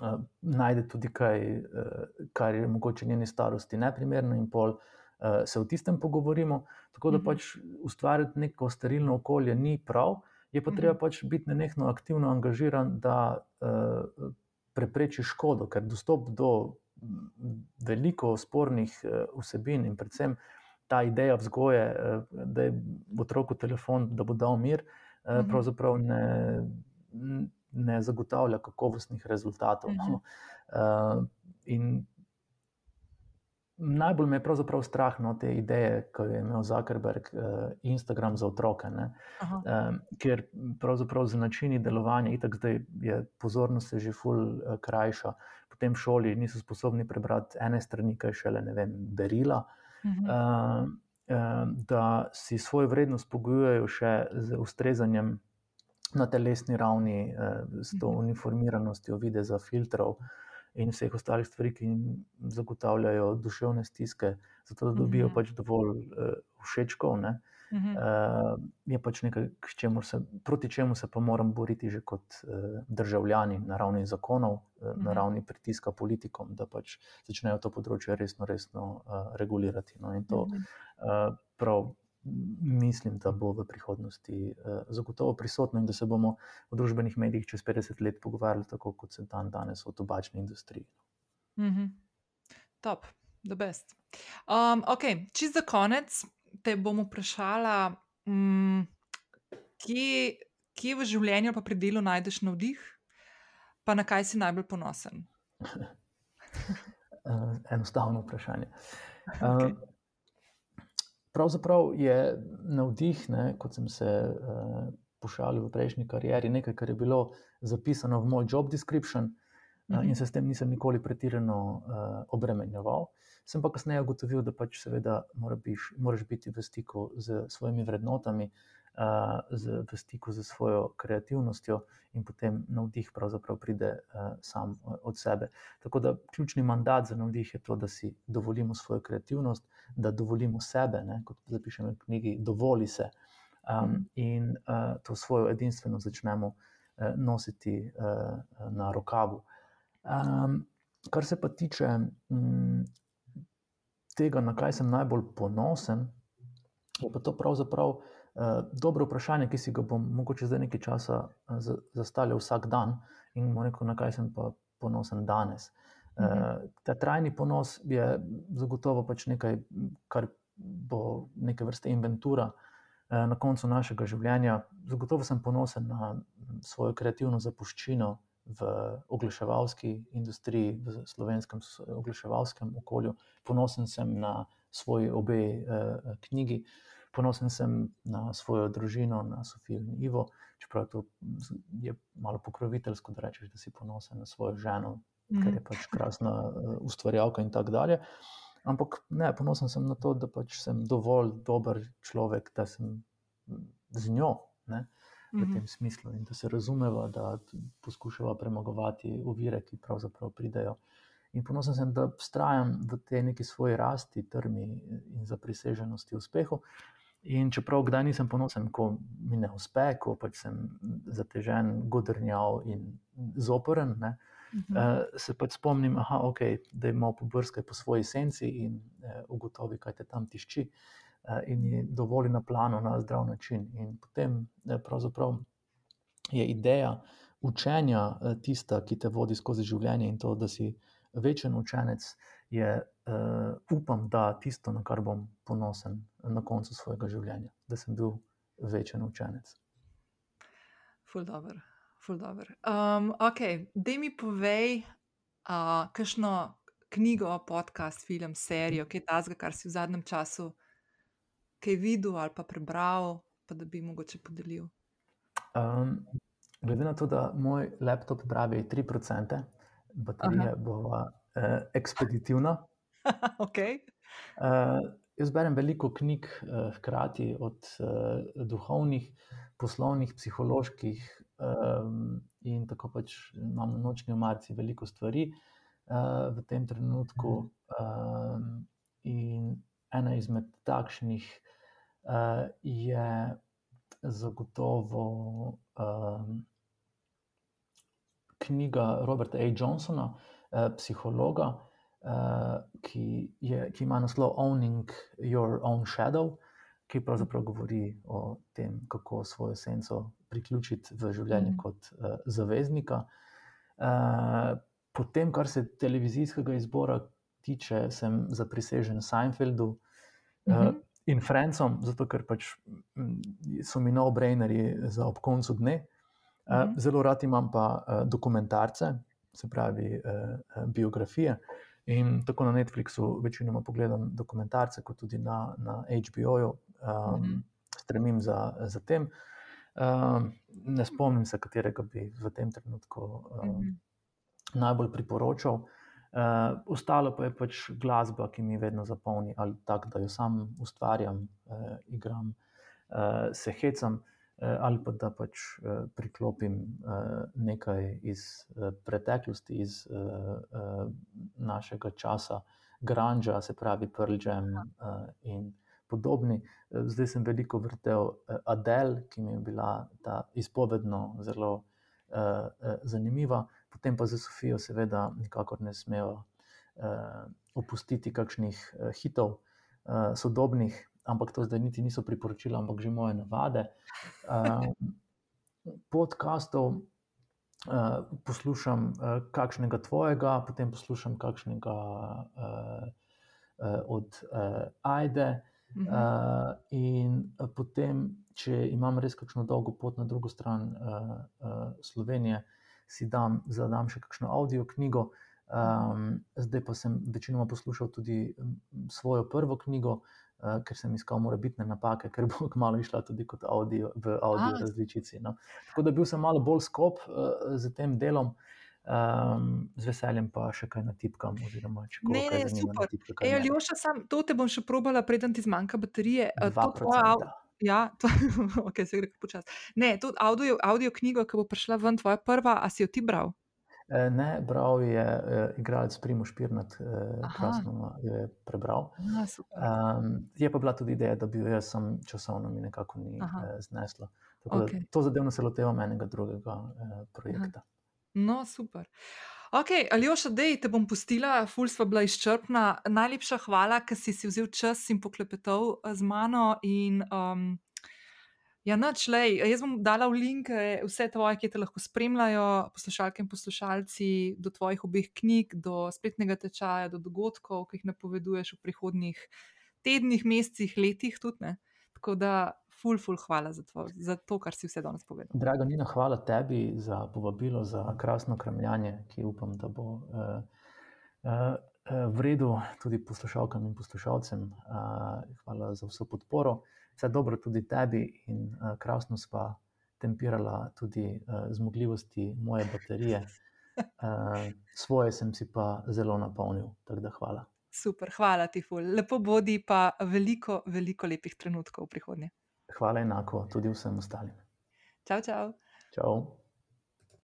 [SPEAKER 2] Uh, najde tudi kaj, uh, kar je mogoče njeni starosti neprimerno, in pol uh, uh, se o tistem pogovorimo. Tako da mhm. pač ustvariti neko sterilno okolje ni prav, je pa treba mhm. pač biti nenehno aktivno angažiran, da uh, prepreči škodo, ker dostop do veliko spornih uh, vsebin in predvsem ta ideja vzgoje, uh, da je otroku telefon, da bo dal mir, uh, pravzaprav ne. Ne zagotavlja kakovostnih rezultatov. No. Uh, in najbolj me je pravzaprav strah no, te ideje, ki je imel Zuckerberg, uh, Instagram za otroke, uh, ker pravzaprav za načini delovanja, in tako zdaj je pozornost se že ful uh, krajša, potem v šoli niso sposobni prebrati ene strani, kaj šele ne vem, berila. -huh. uh, Da si svojo vrednost pogojujejo še z ustrezanjem na telesni ravni, s to uniformiranostjo, videza, filtrov, in vseh ostalih stvari, ki jim zagotavljajo duševne stiske, zato da dobijo -hmm. pač dovolj uh, všečkov. Mm -hmm. uh, je pač nekaj, se, proti čemu se pa moram boriti že kot uh, državljani na ravni zakonov, uh, mm -hmm. na mhm. ravni pritiska politikom, da pač začnejo to področje resno, resno uh, regulirati. No, in to mm -hmm. uh, prav mislim, da bo v prihodnosti uh, zagotovo prisotno in da se bomo v družbenih medijih čez 50 let pogovarjali tako, kot se dan danes v tobačni industriji.
[SPEAKER 1] Mm -hmm. Top, the best. Um, ok, čez za konec te bom vprašala, um, kje, kje v življenju pa pri delu najdeš navdih, pa na kaj si najbolj ponosen?
[SPEAKER 2] uh, enostavno vprašanje. Uh, okay. Pravzaprav je navdih, ne, kot sem se uh, pošalil v prejšnji karieri, nekaj, kar je bilo zapisano v moj job description uh, mm -hmm. in se s tem nisem nikoli pretirano uh, obremenjeval. Sem pa kasneje ugotovil, da pač seveda mora biš, moraš biti v stiku z svojimi vrednotami, uh, z, v stiku z svojo kreativnostjo in potem navdih pravzaprav pride uh, sam od sebe. Tako da ključni mandat za navdih je to, da si dovolimo svojo kreativnost, da dovolimo sebe, ne, kot zapišemo v knjigi, dovoli se um, in uh, to svojo edinstveno začnemo uh, nositi uh, na rokavu. Um, kar se pa tiče um, tega, na kaj sem najbolj ponosen, je pa to pravzaprav uh, dobro vprašanje, ki si ga bom mogoče zdaj nekaj časa uh, zastavljal vsak dan in rekel, na kaj sem pa ponosen danes. Uh, -hmm. Ta trajni ponos je zagotovo pač nekaj, kar bo neke vrste inventura eh, na koncu našega življenja. Zagotovo sem ponosen na svojo kreativno zapuščino v oglaševalski industriji, v slovenskem oglaševalskem okolju. Ponosen sem na svoji obe eh, knjigi. Ponosen sem na svojo družino, na Sofijo in Ivo, čeprav to je malo pokroviteljsko, da rečeš, da si ponosen na svojo ženo, mm. ker je pač krasna uh, ustvarjalka in tako dalje. Ampak ne, ponosen sem na to, da pač sem dovolj dober človek, da sem z njo ne, v -hmm. tem smislu in da se razumeva, da poskušava premagovati ovire, ki pravzaprav pridejo. In ponosen sem, da vztrajam v tej neki svoji rasti, trmi in za priseženosti uspehu. In čeprav kdaj nisem ponosen, ko mi ne uspe, ko pač sem zatežen, godrnjav in zoporen, ne, uh -huh. uh, se pač spomnim, da okay, je malo pobrskaj po svoji senci in uh, ugotovi, kaj te tam tišči. Uh, in je dovolj na plano, na zdrav način. In potem uh, je ideja učenja uh, tista, ki te vodi skozi življenje in to, da si večen učenec. Je, uh, upam, da tisto, na kar bom ponosen na koncu svojega življenja, da sem bil večen učenec.
[SPEAKER 1] Ful dobro, ful dobro. Um, ok, da mi povej, uh, kakšno knjigo, podcast, film, serijo, kaj je tazga, kar si v zadnjem času kaj videl ali pa prebral, pa da bi mogoče podelil. Um,
[SPEAKER 2] glede na to, da moj laptop pravi 3%, baterija bo uh, ekspeditivna.
[SPEAKER 1] okay.
[SPEAKER 2] uh, jaz berem veliko knjig, uh, hkrati od uh, duhovnih, poslovnih, psiholoških, um, in tako pač imam na nočni omarci veliko stvari uh, v tem trenutku. Um, in ena izmed takšnih uh, je zagotovo. Um, Knjiga Roberta A. Johnsona, Eh, psihologa, uh, ki, je, ki ima naslov Owning Your Own Shadow, ki pravzaprav govori o tem, kako svojo senco priključiti v življenje mm. kot zaveznika. Potem, kar se televizijskega izbora tiče, sem zaprisežen Seinfeldu. Uh, mm -hmm. In Francom, zato ker pač so mi no-brainerji za ob koncu dne. Mm -hmm. Zelo rad imam pa dokumentarce, se pravi uh, biografije. In tako na Netflixu večinoma pogledam dokumentarce, kot tudi na, na HBO-ju, um, mm -hmm. stremim za, za tem. Um, ne spomnim se, katerega bi v tem trenutku um, mm -hmm. najbolj priporočal. Uh, ostalo pa je pač glasba, ki mi vedno zapolni, ali tako, da jo sam ustvarjam, uh, igram, uh, se hecam. Eh, ali pa da pač eh, priklopim eh, nekaj iz preteklosti, iz našega časa, Granja, se pravi Pearl Jam in podobni. Zdaj sem veliko vrtel Adele, ki mi je bila ta izpovedno zelo zanimiva, potem pa za Sofijo, seveda, nikakor ne smejo opustiti kakšnih hitov sodobnih ampak to zdaj niti niso priporočila, ampak že moje navade. Uh, podcastov uh, poslušam uh, kakšnega tvojega, potem poslušam kakšnega uh, uh, od uh, Aide. Uh, in potem, če imam res kakšno dolgo pot na drugo stran uh, uh, Slovenije, si dam, zadam še kakšno audio knjigo. Um, zdaj pa sem večinoma poslušal tudi svojo prvo knjigo, uh, ker sem iskal morebitne napake, ker bo kmalo išla tudi kot audio, v audio A, različici. No. Tako da bil sem malo bolj skop uh, eh, z tem delom. Um, z veseljem pa še kaj na tipkam. Oziroma,
[SPEAKER 1] ne, ne, super. Ej, Aljoša, sam, to te bom še probala, preden ti zmanjka baterije. Ja, to, okay, se gre počasi. Ne, to audio, audio knjigo, ki bo prišla ven, tvoja prva, a si jo ti bral?
[SPEAKER 2] Eh, ne, bral je uh, igralec Primo Špirnat, uh, krasno jo je prebral. Um, je pa bila tudi ideja, da bi jo jaz sam časovno mi nekako ni uh, zneslo. Okay. To zadevno se lotevam enega drugega uh, projekta. Aha.
[SPEAKER 1] No, super. Ok, Aljoša, dej, te bom pustila, ful sva bila izčrpna. Najlepša hvala, ker si si vzel čas in poklepetal z mano. In, um, Ja, noč, lej, jaz bom dala v link vse tvoje, ki te lahko spremljajo, poslušalke in poslušalci, do tvojih obeh knjig, do spletnega tečaja, do dogodkov, ki jih napoveduješ v prihodnjih tednih, mesecih, letih. Tudi, Tako da, ful, ful, hvala za, tvoj, za to, kar si vse danes povedal.
[SPEAKER 2] Draga Nina, hvala tebi za povabilo, za krasno kremljanje, ki upam, da bo. Uh, uh, V redu, tudi poslušalkam in poslušalcem, hvala za vso podporo vse dobro tudi tebi in uh, krasno sva tempirala tudi uh, zmogljivosti moje baterije. Uh, svoje sem si pa zelo napolnil, tako da hvala.
[SPEAKER 1] Super, hvala ti, ful. Lepo bodi pa veliko, veliko lepih trenutkov v prihodnje.
[SPEAKER 2] Hvala enako tudi vsem ostalim.
[SPEAKER 1] Čau, čau.
[SPEAKER 2] Čau.